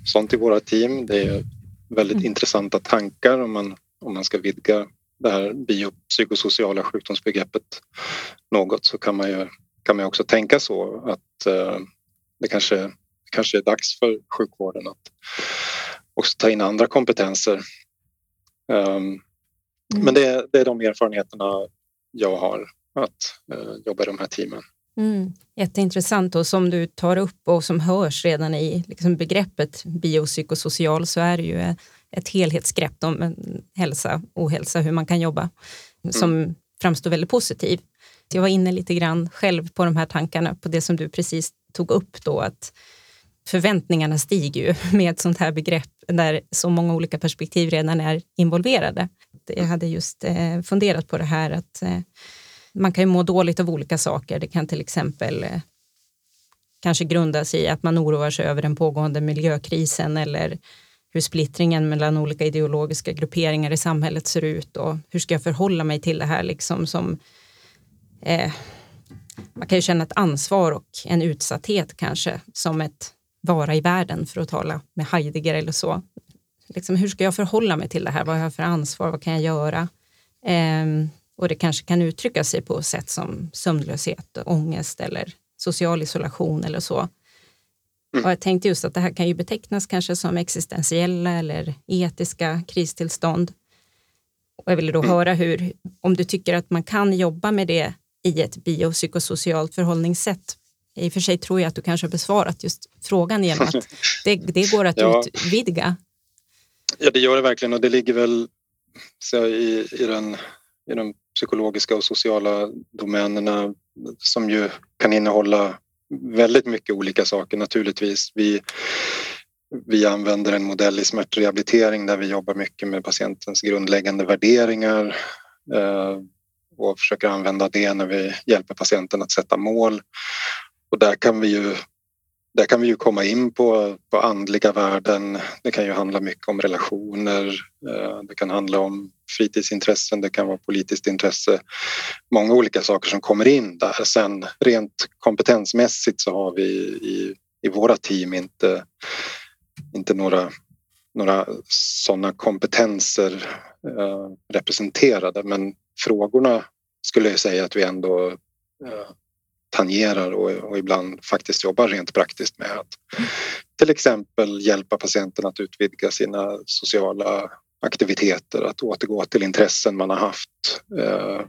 sånt i våra team. Det är väldigt mm. intressanta tankar om man, om man ska vidga det här biopsykosociala sjukdomsbegreppet något så kan man ju kan man också tänka så att uh, det kanske, kanske är dags för sjukvården att också ta in andra kompetenser. Um, Mm. Men det, det, är de erfarenheterna jag har att eh, jobba i de här teamen. Mm. Jätteintressant och som du tar upp och som hörs redan i liksom begreppet biopsykosocial så är det ju ett helhetsgrepp om hälsa och ohälsa, hur man kan jobba, mm. som framstår väldigt positiv. Jag var inne lite grann själv på de här tankarna, på det som du precis tog upp då, att förväntningarna stiger ju med ett sånt här begrepp där så många olika perspektiv redan är involverade. Jag hade just eh, funderat på det här att eh, man kan ju må dåligt av olika saker. Det kan till exempel eh, kanske grundas i att man oroar sig över den pågående miljökrisen eller hur splittringen mellan olika ideologiska grupperingar i samhället ser ut och hur ska jag förhålla mig till det här liksom som eh, man kan ju känna ett ansvar och en utsatthet kanske som ett vara i världen för att tala med Heidegger eller så. Liksom, hur ska jag förhålla mig till det här? Vad har jag för ansvar? Vad kan jag göra? Eh, och det kanske kan uttrycka sig på sätt som sömnlöshet, ångest eller social isolation eller så. Mm. Och jag tänkte just att det här kan ju betecknas kanske som existentiella eller etiska kristillstånd. Och jag ville då mm. höra hur, om du tycker att man kan jobba med det i ett biopsykosocialt förhållningssätt i och för sig tror jag att du kanske har besvarat just frågan genom att det, det går att ja. utvidga. Ja, det gör det verkligen och det ligger väl så, i, i, den, i de psykologiska och sociala domänerna som ju kan innehålla väldigt mycket olika saker naturligtvis. Vi, vi använder en modell i smärtrehabilitering där vi jobbar mycket med patientens grundläggande värderingar eh, och försöker använda det när vi hjälper patienten att sätta mål. Och där kan vi ju, där kan vi ju komma in på, på andliga värden. Det kan ju handla mycket om relationer. Eh, det kan handla om fritidsintressen, det kan vara politiskt intresse. Många olika saker som kommer in där. Sen rent kompetensmässigt så har vi i, i våra team inte, inte några, några sådana kompetenser eh, representerade men frågorna skulle jag säga att vi ändå eh, tangerar och, och, ibland faktiskt jobbar rent praktiskt med att till exempel hjälpa patienten att utvidga sina sociala aktiviteter, att återgå till intressen man har haft eh,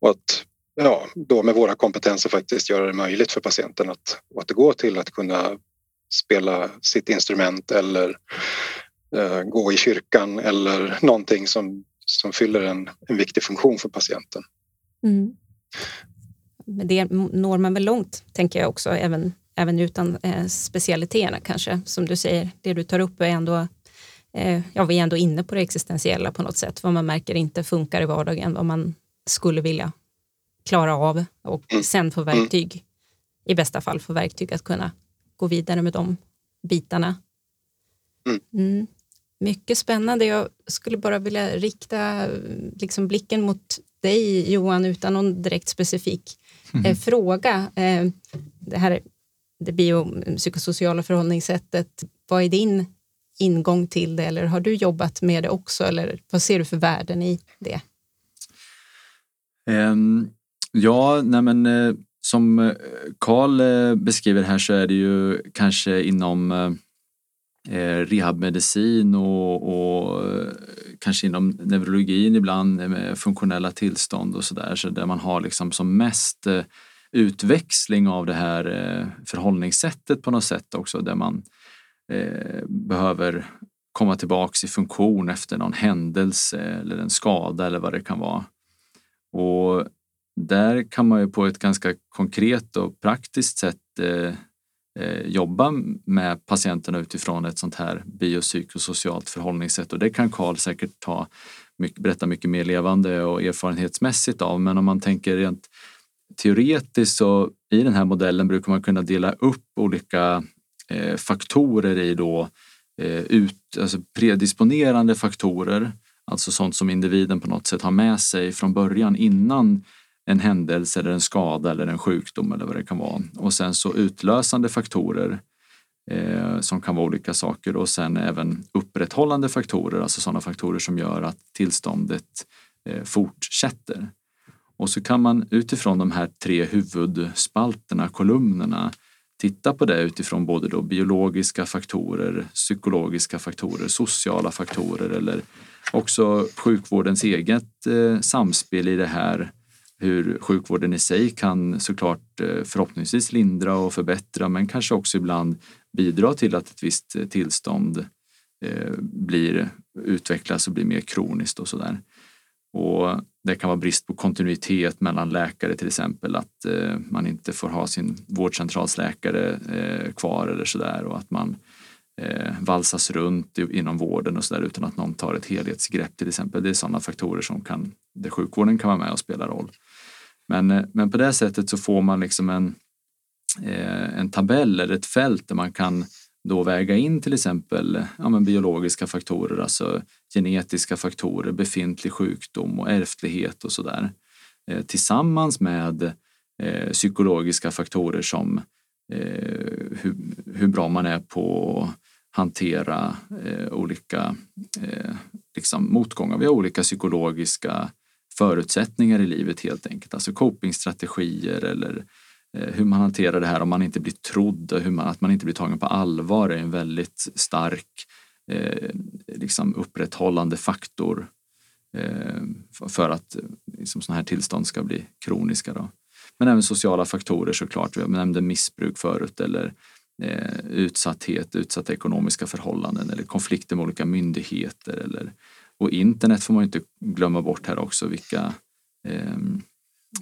och att ja, då med våra kompetenser faktiskt göra det möjligt för patienten att återgå till att kunna spela sitt instrument eller eh, gå i kyrkan eller någonting som, som fyller en, en viktig funktion för patienten. Mm med det når man väl långt, tänker jag också, även, även utan eh, specialiteterna kanske. Som du säger, det du tar upp är ändå, ja, vi är ändå inne på det existentiella på något sätt, vad man märker inte funkar i vardagen, vad man skulle vilja klara av och sen få verktyg, i bästa fall få verktyg att kunna gå vidare med de bitarna. Mm. Mycket spännande. Jag skulle bara vilja rikta liksom blicken mot dig Johan utan någon direkt specifik mm. fråga. Eh, det här det biopsykosociala förhållningssättet, vad är din ingång till det eller har du jobbat med det också eller vad ser du för värden i det? Um, ja, nej men, eh, som eh, Karl eh, beskriver här så är det ju kanske inom rehabmedicin och, och kanske inom neurologin ibland med funktionella tillstånd och sådär, så där man har liksom som mest utväxling av det här förhållningssättet på något sätt också där man eh, behöver komma tillbaks i funktion efter någon händelse eller en skada eller vad det kan vara. Och där kan man ju på ett ganska konkret och praktiskt sätt eh, eh jobba med patienterna utifrån ett sånt här biopsykosocialt förhållningssätt och det kan Karl säkert ta, mycket, berätta mycket mer levande och erfarenhetsmässigt av. Men om man tänker rent teoretiskt så i den här modellen brukar man kunna dela upp olika Eh, faktorer i då eh, ut, alltså predisponerande faktorer, alltså sånt som individen på något sätt har med sig från början innan en händelse eller en skada eller en sjukdom eller vad det kan vara. Och sen så utlösande faktorer eh, som kan vara olika saker och sen även upprätthållande faktorer, alltså sådana faktorer som gör att tillståndet eh, fortsätter. Och så kan man utifrån de här tre huvudspalterna, kolumnerna, titta på det utifrån både då biologiska faktorer, psykologiska faktorer, sociala faktorer eller också sjukvårdens eget eh, samspel i det här. Hur sjukvården i sig kan såklart eh, förhoppningsvis lindra och förbättra men kanske också ibland bidra till att ett visst eh, tillstånd eh, blir, utvecklas och blir mer kroniskt och sådär. Och det kan vara brist på kontinuitet mellan läkare till exempel, att eh, man inte får ha sin vårdcentralsläkare eh, kvar eller sådär och att man eh, valsas runt inom vården och sådär utan att någon tar ett helhetsgrepp till exempel. Det är sådana faktorer som kan, där sjukvården kan vara med och spela roll. Men, eh, men på det sättet så får man liksom en, eh, en tabell eller ett fält där man kan då väga in till exempel ja, men biologiska faktorer, alltså genetiska faktorer, befintlig sjukdom och ärftlighet och sådär. Eh, tillsammans med eh, psykologiska faktorer som eh, hur, hur, bra man är på att hantera eh, olika eh, liksom motgångar. Vi har olika psykologiska förutsättningar i livet helt enkelt, alltså copingstrategier eller hur man hanterar det här om man inte blir trodd hur man, att man inte blir tagen på allvar är en väldigt stark eh, liksom upprätthållande faktor eh, för att liksom, sådana här tillstånd ska bli kroniska. Då. Men även sociala faktorer såklart. Vi nämnde missbruk förut eller eh, utsatthet, utsatta ekonomiska förhållanden eller konflikter med olika myndigheter. Eller, och internet får man inte glömma bort här också vilka eh,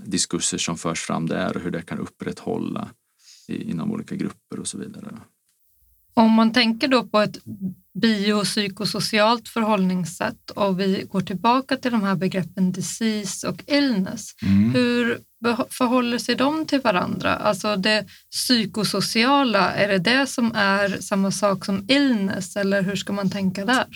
diskurser som förs fram där och hur det kan upprätthålla inom olika grupper och så vidare. Om man tänker då på ett biopsykosocialt förhållningssätt och vi går tillbaka till de här begreppen disease och illness. Mm. Hur förhåller sig de till varandra? Alltså det psykosociala, är det det som är samma sak som illness eller hur ska man tänka där?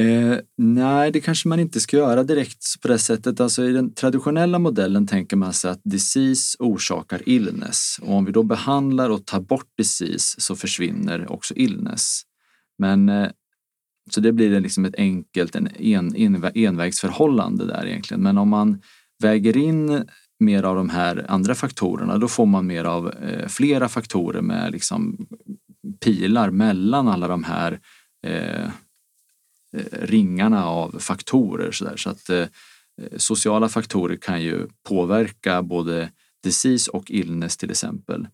Eh, nej, det kanske man inte ska göra direkt på det sättet. Alltså, I den traditionella modellen tänker man sig att disease orsakar illness och om vi då behandlar och tar bort disease så försvinner också illness. Men eh, så det blir liksom ett enkelt en, en, en, envägsförhållande där egentligen. Men om man väger in mer av de här andra faktorerna, då får man mer av eh, flera faktorer med liksom pilar mellan alla de här eh, Eh, ringarna av faktorer. Så, där. så att eh, sociala faktorer kan ju påverka både disease och illness till exempel.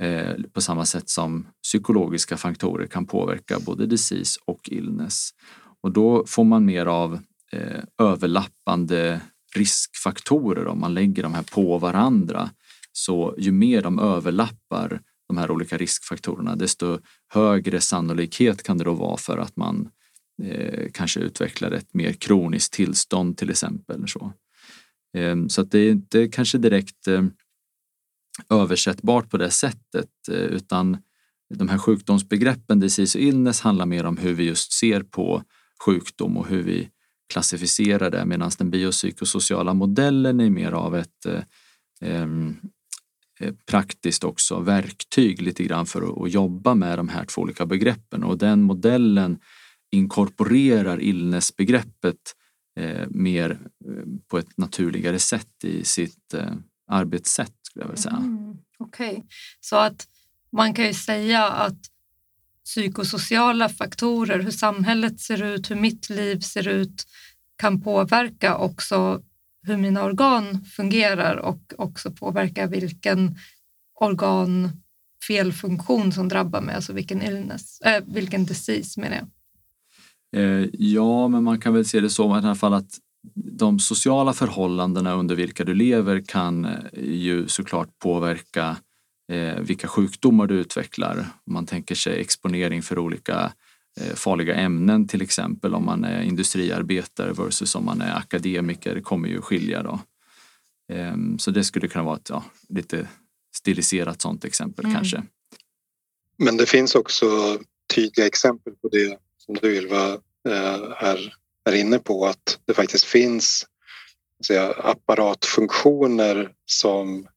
Eh, på samma sätt som psykologiska faktorer kan påverka både disease och illness. Och då får man mer av eh, överlappande riskfaktorer om man lägger de här på varandra. Så ju mer de överlappar de här olika riskfaktorerna desto högre sannolikhet kan det då vara för att man eh, kanske utvecklar ett mer kroniskt tillstånd till exempel. Så, eh, så att det är inte kanske direkt eh, översättbart på det sättet eh, utan de här sjukdomsbegreppen disease och illness handlar mer om hur vi just ser på sjukdom och hur vi klassificerar det medan den biopsykosociala modellen är mer av ett eh, eh praktiskt också verktyg lite grann för att, jobba med de här två olika begreppen. Och den modellen inkorporerar illnessbegreppet eh, mer eh, på ett naturligare sätt i sitt eh, arbetssätt skulle jag vilja säga. Mm, Okej, okay. så att man kan ju säga att psykosociala faktorer, hur samhället ser ut, hur mitt liv ser ut kan påverka också hur mina organ fungerar och också påverka vilken organfelfunktion som drabbar mig, alltså vilken illness, äh, vilken disease menar jag. Eh, ja, men man kan väl se det så i alla fall att de sociala förhållandena under vilka du lever kan eh, ju såklart påverka eh, vilka sjukdomar du utvecklar. Man tänker sig exponering för olika eh, farliga ämnen till exempel om man är industriarbetare versus om man är akademiker det kommer ju skilja då. Eh, så det skulle kunna vara ett ja, lite stiliserat sånt exempel mm. kanske. Men det finns också tydliga exempel på det som du Ylva eh, är, inne på att det faktiskt finns säga, apparatfunktioner som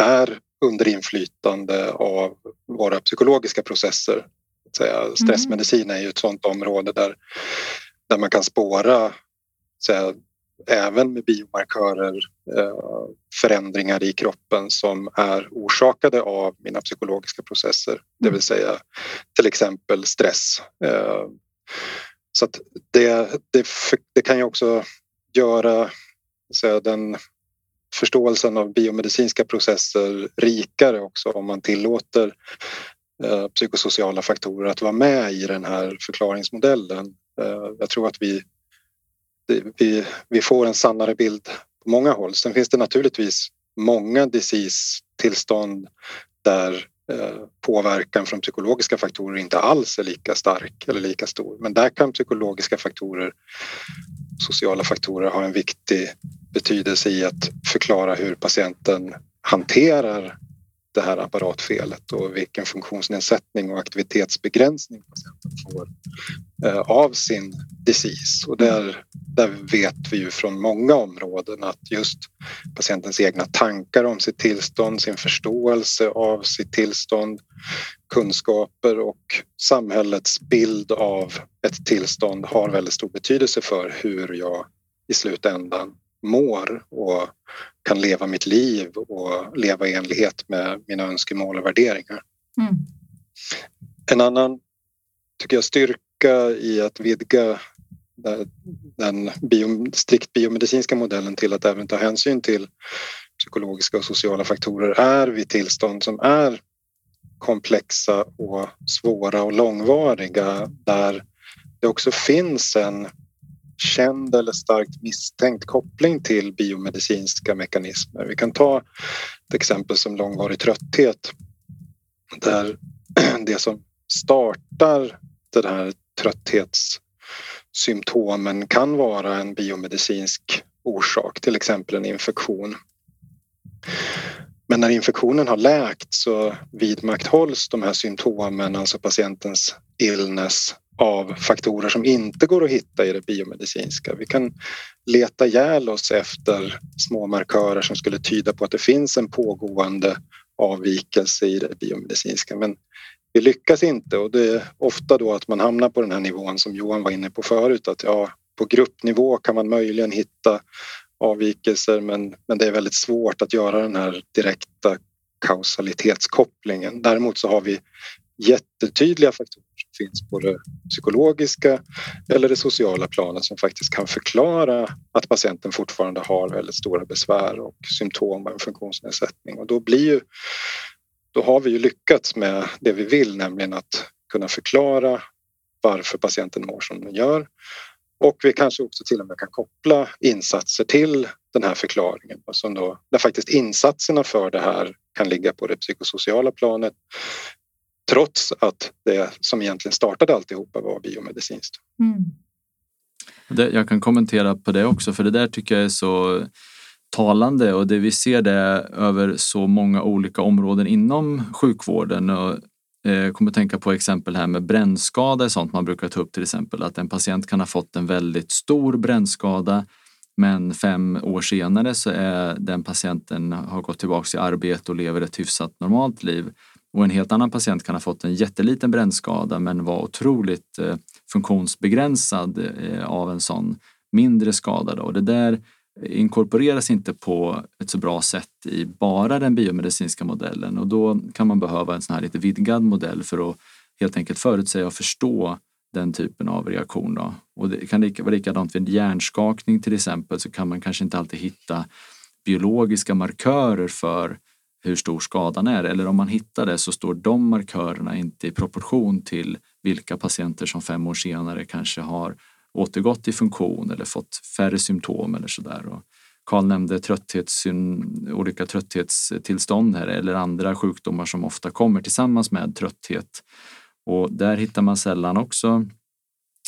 är under inflytande av våra psykologiska processer. Säga, mm. stressmedicin är ju ett sådant område där, där man kan spåra säga, även med biomarkörer eh, förändringar i kroppen som är orsakade av mina psykologiska processer, det vill mm. säga till exempel stress. Så att det, det, det kan ju också göra säga, den förståelsen av biomedicinska processer rikare också om man tillåter eh, psykosociala faktorer att vara med i den här förklaringsmodellen. Eh, jag tror att vi, vi, vi får en sannare bild på många håll. Sen finns det naturligtvis många disease-tillstånd där Eh, påverkan från psykologiska faktorer inte alls är lika stark eller lika stor. Men där kan psykologiska faktorer, sociala faktorer ha en viktig betydelse i att förklara hur patienten hanterar det här apparatfelet och vilken funktionsnedsättning och aktivitetsbegränsning patienten får eh, av sin disease. Och där, där vet vi ju från många områden att just patientens egna tankar om sitt tillstånd, sin förståelse av sitt tillstånd, kunskaper och samhällets bild av ett tillstånd har väldigt stor betydelse för hur jag i slutändan mår och kan leva mitt liv och leva i enlighet med mina önskemål och värderingar. Mm. En annan tycker jag, styrka i att vidga den bio, strikt biomedicinska modellen till att även ta hänsyn till psykologiska och sociala faktorer är vid tillstånd som är komplexa och svåra och långvariga där det också finns en känd eller starkt misstänkt koppling till biomedicinska mekanismer. Vi kan ta ett exempel som långvarig trötthet där det som startar den här trötthetssymptomen kan vara en biomedicinsk orsak, till exempel en infektion. Men när infektionen har läkt så vidmakthålls de här symptomen, alltså patientens illness, av faktorer som inte går att hitta i det biomedicinska. Vi kan leta ihjäl oss efter små markörer som skulle tyda på att det finns en pågående avvikelse i det biomedicinska men vi lyckas inte och det är ofta då att man hamnar på den här nivån som Johan var inne på förut att ja, på gruppnivå kan man möjligen hitta avvikelser men, men det är väldigt svårt att göra den här direkta kausalitetskopplingen. Däremot så har vi jättetydliga faktorer finns på det psykologiska eller det sociala planet som faktiskt kan förklara att patienten fortfarande har väldigt stora besvär och symptom av en funktionsnedsättning. Och då, blir ju, då har vi ju lyckats med det vi vill, nämligen att kunna förklara varför patienten mår som den gör. Och vi kanske också till och med kan koppla insatser till den här förklaringen. Som då, där faktiskt insatserna för det här kan ligga på det psykosociala planet Trots att det som egentligen startade alltihopa var biomedicinskt. Mm. Det, jag kan kommentera på det också för det där tycker jag är så talande och det vi ser det över så många olika områden inom sjukvården. Och, eh, kommer att tänka på exempel här med brännskada, sånt man brukar ta upp till exempel att en patient kan ha fått en väldigt stor brännskada men fem år senare så är den patienten har gått tillbaka till arbete och lever ett hyfsat normalt liv. Och en helt annan patient kan ha fått en jätteliten brännskada men var otroligt eh, funktionsbegränsad eh, av en sån mindre skada. Och det där inkorporeras inte på ett så bra sätt i bara den biomedicinska modellen och då kan man behöva en sån här lite vidgad modell för att helt enkelt förutsäga och förstå den typen av reaktion. Då. Och det kan vara likadant vid hjärnskakning till exempel så kan man kanske inte alltid hitta biologiska markörer för hur stor skadan är. Eller om man hittar det så står de markörerna inte i proportion till vilka patienter som fem år senare kanske har återgått i funktion eller fått färre symptom eller sådär. Karl nämnde trötthets, olika trötthetstillstånd här eller andra sjukdomar som ofta kommer tillsammans med trötthet. Och där hittar man sällan också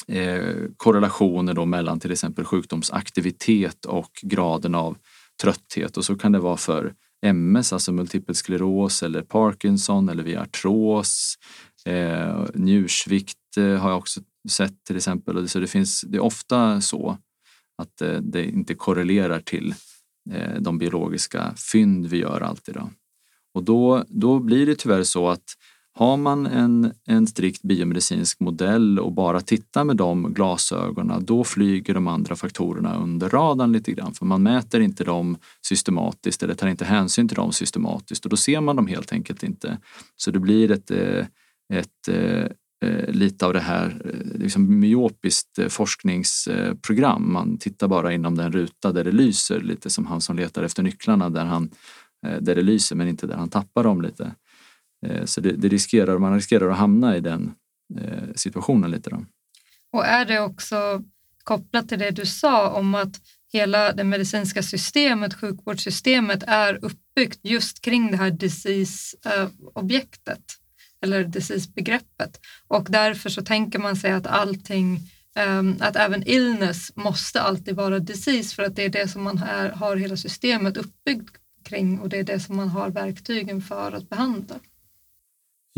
eh, korrelationer då mellan till exempel sjukdomsaktivitet och graden av trötthet och så kan det vara för MS, alltså multipel skleros eller Parkinson eller vid artros. Eh, njursvikt eh, har jag också sett till exempel. Så det, finns, det är ofta så att eh, det inte korrelerar till eh, de biologiska fynd vi gör alltid. Då. Och då, då blir det tyvärr så att har man en, en strikt biomedicinsk modell och bara tittar med de glasögonen, då flyger de andra faktorerna under radarn lite grann. För man mäter inte dem systematiskt eller tar inte hänsyn till dem systematiskt och då ser man dem helt enkelt inte. Så det blir ett, eh, ett, eh, eh, lite av det här liksom myopiskt forskningsprogram. Man tittar bara inom den ruta där det lyser, lite som han som letar efter nycklarna där, han, där det lyser men inte där han tappar dem lite. Eh, så det, det, riskerar, man riskerar att hamna i den eh, situationen lite. Då. Och är det också kopplat till det du sa om att hela det medicinska systemet, sjukvårdssystemet är uppbyggt just kring det här disease-objektet eller disease-begreppet och därför så tänker man sig att allting ehm, att även illness måste alltid vara disease för att det är det som man har hela systemet uppbyggt kring och det är det som man har verktygen för att behandla.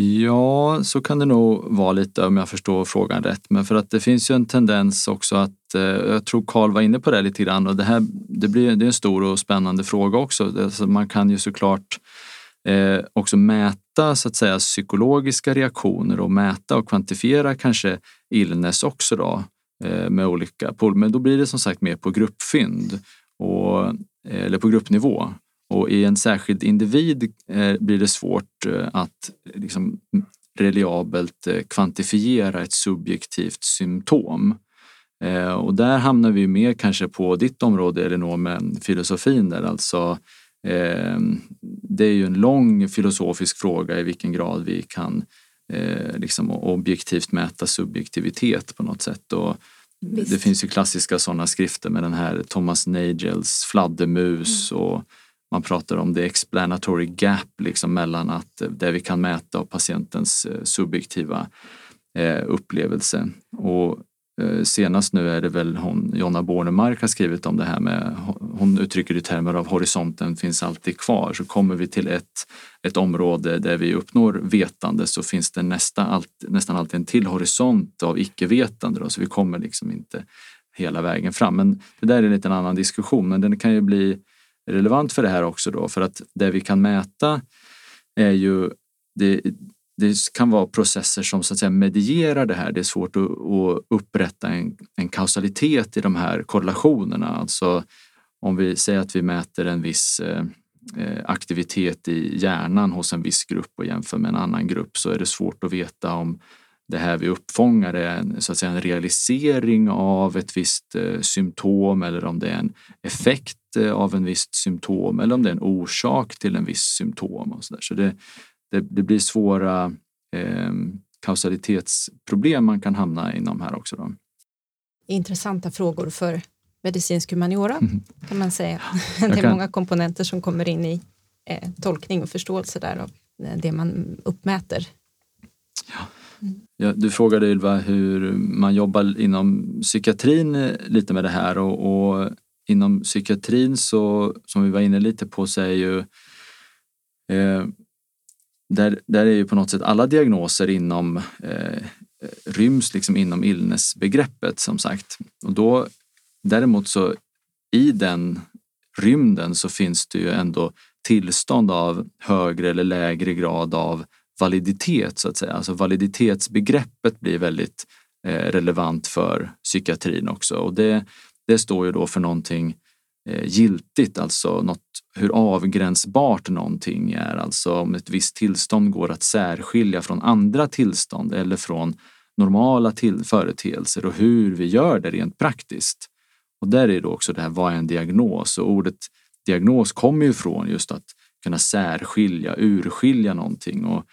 Ja, så kan det nog vara lite om jag förstår frågan rätt. Men för att det finns ju en tendens också att, eh, jag tror Karl var inne på det lite grann och det här det blir, det är en stor och spännande fråga också. Alltså man kan ju såklart eh, också mäta så att säga psykologiska reaktioner och mäta och kvantifiera kanske illness också då eh, med olika, men då blir det som sagt mer på gruppfynd och, eh, eller på gruppnivå. Och i en särskild individ eh, blir det svårt eh, att liksom, reliabelt eh, kvantifiera ett subjektivt symptom. Och där hamnar vi mer kanske på ditt område Elinor med filosofin där alltså det är ju en lång filosofisk fråga i vilken grad vi kan liksom objektivt mäta subjektivitet på något sätt. Och det finns ju klassiska sådana skrifter med den här Thomas Nagels fladdermus mm. och man pratar om det explanatory gap liksom mellan att eh, det vi kan mäta och patientens eh, subjektiva eh, upplevelse. Och eh, senast nu är det väl hon, Jonna Bornemark har skrivit om det här med, hon uttrycker det i termer av horisonten finns alltid kvar. Så kommer vi till ett, ett område där vi uppnår vetande så finns det nästa, allt, nästan alltid en till horisont av icke-vetande. Då, så vi kommer liksom inte hela vägen fram. Men det där är en liten annan diskussion, men den kan ju bli relevant för det här också då för att det vi kan mäta är ju det, det kan vara processer som så att säga medierar det här. Det är svårt att, att upprätta en, en kausalitet i de här korrelationerna. Alltså om vi säger att vi mäter en viss eh, eh aktivitet i hjärnan hos en viss grupp och jämför med en annan grupp så är det svårt att veta om det här vi uppfångar är en, så att säga, en realisering av ett visst eh, symptom eller om det är en effekt eh, av en visst symptom eller om det är en orsak till en viss symptom. Och så där. så det, det, det blir svåra eh, kausalitetsproblem man kan hamna inom här också. Då. Intressanta frågor för medicinsk humaniora mm. kan man säga. Det är kan... många komponenter som kommer in i eh, tolkning och förståelse där av eh, det man uppmäter. Ja. Ja, du frågade Ylva hur man jobbar inom psykiatrin eh, lite med det här och, och inom psykiatrin så, som vi var inne lite på, så är ju eh, där, där är ju på något sätt alla diagnoser inom eh, ryms liksom inom illnessbegreppet som sagt. Och då däremot så i den rymden så finns det ju ändå tillstånd av högre eller lägre grad av validitet så att säga. Alltså validitetsbegreppet blir väldigt eh, relevant för psykiatrin också och det, det står ju då för någonting eh, giltigt, alltså något hur avgränsbart någonting är, alltså om ett visst tillstånd går att särskilja från andra tillstånd eller från normala till företeelser och hur vi gör det rent praktiskt. Och där är det också det här, vad är en diagnos? Och ordet diagnos kommer ju från just att kunna särskilja, urskilja någonting och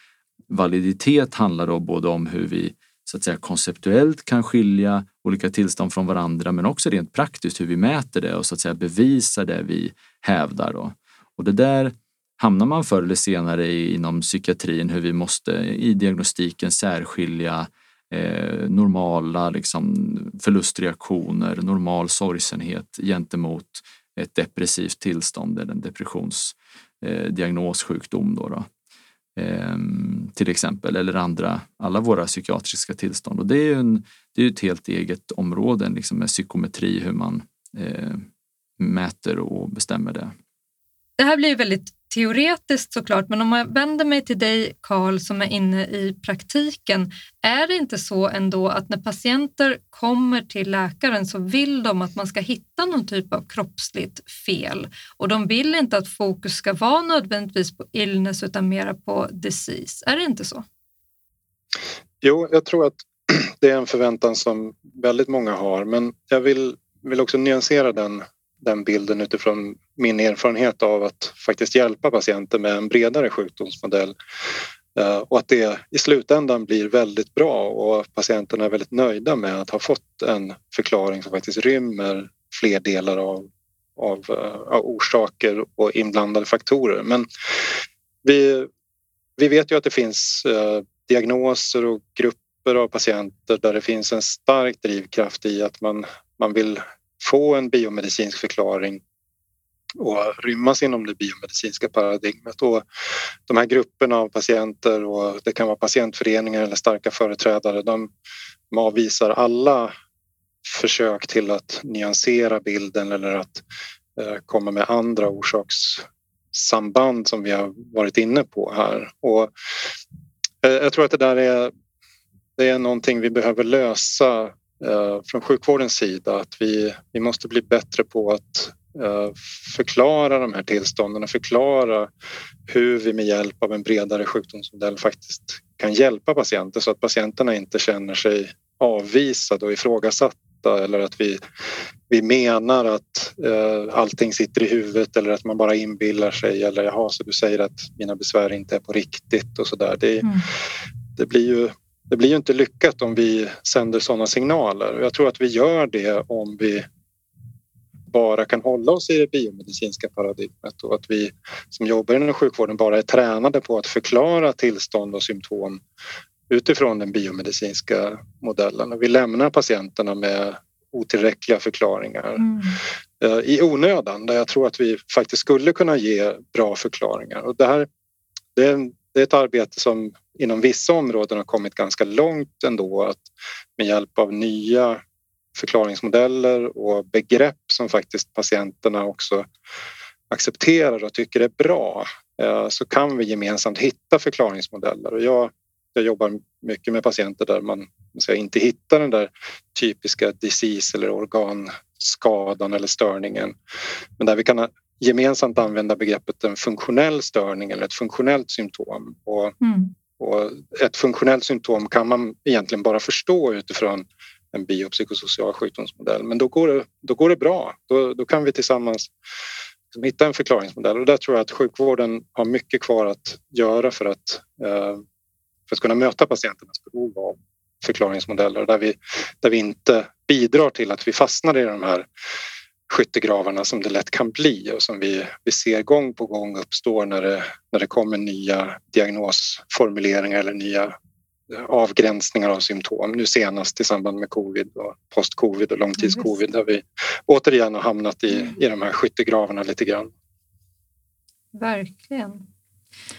validitet handlar då både om hur vi så att säga konceptuellt kan skilja olika tillstånd från varandra men också rent praktiskt hur vi mäter det och så att säga bevisar det vi hävdar. Då. Och det där hamnar man förr eller senare inom psykiatrin hur vi måste i diagnostiken särskilja eh, normala liksom, förlustreaktioner, normal sorgsenhet gentemot ett depressivt tillstånd eller en depressionsdiagnossjukdom. Eh, då, då. Ehm, till exempel, eller andra, alla våra psykiatriska tillstånd. Och det är ju en, det är ett helt eget område liksom med psykometri, hur man eh, mäter och bestämmer det. Det här blir väldigt teoretiskt såklart, men om jag vänder mig till dig Karl som är inne i praktiken, är det inte så ändå att när patienter kommer till läkaren så vill de att man ska hitta någon typ av kroppsligt fel och de vill inte att fokus ska vara nödvändigtvis på illness utan mera på disease. Är det inte så? Jo, jag tror att det är en förväntan som väldigt många har, men jag vill, vill också nyansera den den bilden utifrån min erfarenhet av att faktiskt hjälpa patienter med en bredare sjukdomsmodell eh, och att det i slutändan blir väldigt bra och patienterna är väldigt nöjda med att ha fått en förklaring som faktiskt rymmer fler delar av, av, eh, av orsaker och inblandade faktorer. Men vi, vi vet ju att det finns eh, diagnoser och grupper av patienter där det finns en stark drivkraft i att man, man vill få en biomedicinsk förklaring och rymmas inom det biomedicinska paradigmet. Och de här grupperna av patienter och det kan vara patientföreningar eller starka företrädare, de, avvisar alla försök till att nyansera bilden eller att eh, komma med andra orsakssamband som vi har varit inne på här. Och eh, jag tror att det där är, det är någonting vi behöver lösa från sjukvårdens sida att vi, vi måste bli bättre på att eh, förklara de här tillstånden, förklara hur vi med hjälp av en bredare sjukdomsmodell faktiskt kan hjälpa patienter så att patienterna inte känner sig avvisade och ifrågasatta eller att vi, vi menar att eh, allting sitter i huvudet eller att man bara inbillar sig eller jaha, så du säger att mina besvär inte är på riktigt och så där. Det, mm. det blir ju det blir ju inte lyckat om vi sänder sådana signaler. Jag tror att vi gör det om vi bara kan hålla oss i det biomedicinska paradigmet och att vi som jobbar inom sjukvården bara är tränade på att förklara tillstånd och symptom utifrån den biomedicinska modellen. Och vi lämnar patienterna med otillräckliga förklaringar mm. Eh, i onödan där jag tror att vi faktiskt skulle kunna ge bra förklaringar. Och det här det är, det är ett arbete som inom vissa områden har kommit ganska långt ändå att med hjälp av nya förklaringsmodeller och begrepp som faktiskt patienterna också accepterar och tycker är bra eh, så kan vi gemensamt hitta förklaringsmodeller. Och jag, jag jobbar mycket med patienter där man säga, inte hittar den där typiska disease eller organskadan eller störningen. Men där vi kan gemensamt använda begreppet en funktionell störning eller ett funktionellt symptom. Och, mm. och ett funktionellt symptom kan man egentligen bara förstå utifrån en biopsykosocial sjukdomsmodell. Men då går det, då går det bra. Då, då kan vi tillsammans liksom hitta en förklaringsmodell och där tror jag att sjukvården har mycket kvar att göra för att, eh, för att kunna möta patienternas behov av förklaringsmodeller där vi, där vi inte bidrar till att vi fastnar i de här skyttegravarna som det lätt kan bli och som vi, vi ser gång på gång uppstår när det, när det kommer nya diagnosformuleringar eller nya eh, avgränsningar av symptom. Nu senast i samband med covid och post-covid och långtids-covid där vi återigen har hamnat i, mm. i de här skyttegravarna lite grann. Verkligen.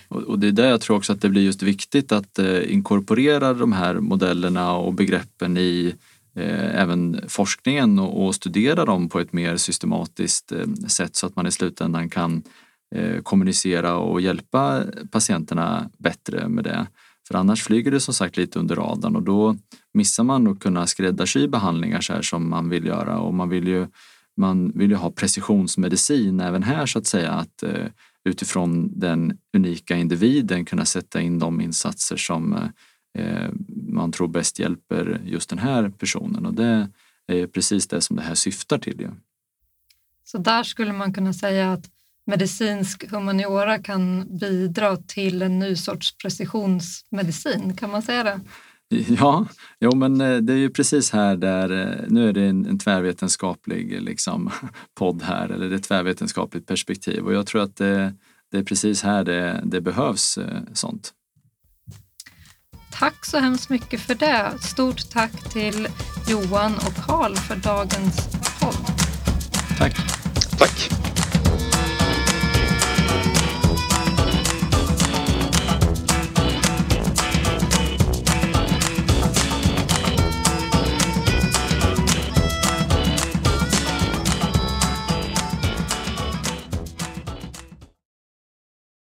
Och det är där jag tror också att det blir just viktigt att eh, inkorporera de här modellerna och begreppen i Eh, även forskningen och, studera dem på ett mer systematiskt eh, sätt så att man i slutändan kan eh, kommunicera och hjälpa patienterna bättre med det. För annars flyger det som sagt lite under radarn och då missar man att kunna skräddarsy behandlingar så här som man vill göra och man vill ju man vill ju ha precisionsmedicin även här så att säga. Att eh, utifrån den unika individen kunna sätta in de insatser som eh, man tror bäst hjälper just den här personen och det är precis det som det här syftar till. Ja. Så där skulle man kunna säga att medicinsk humaniora kan bidra till en ny sorts precisionsmedicin, kan man säga det? Ja, jo, men eh, det är ju precis här där, eh, nu är det en, en tvärvetenskaplig liksom, podd här, eller det är ett tvärvetenskapligt perspektiv och jag tror att det, det är precis här det, det behövs eh, sånt. Tack så hemskt mycket för det. Stort tack till Johan och Karl för dagens podd. Tack. Tack.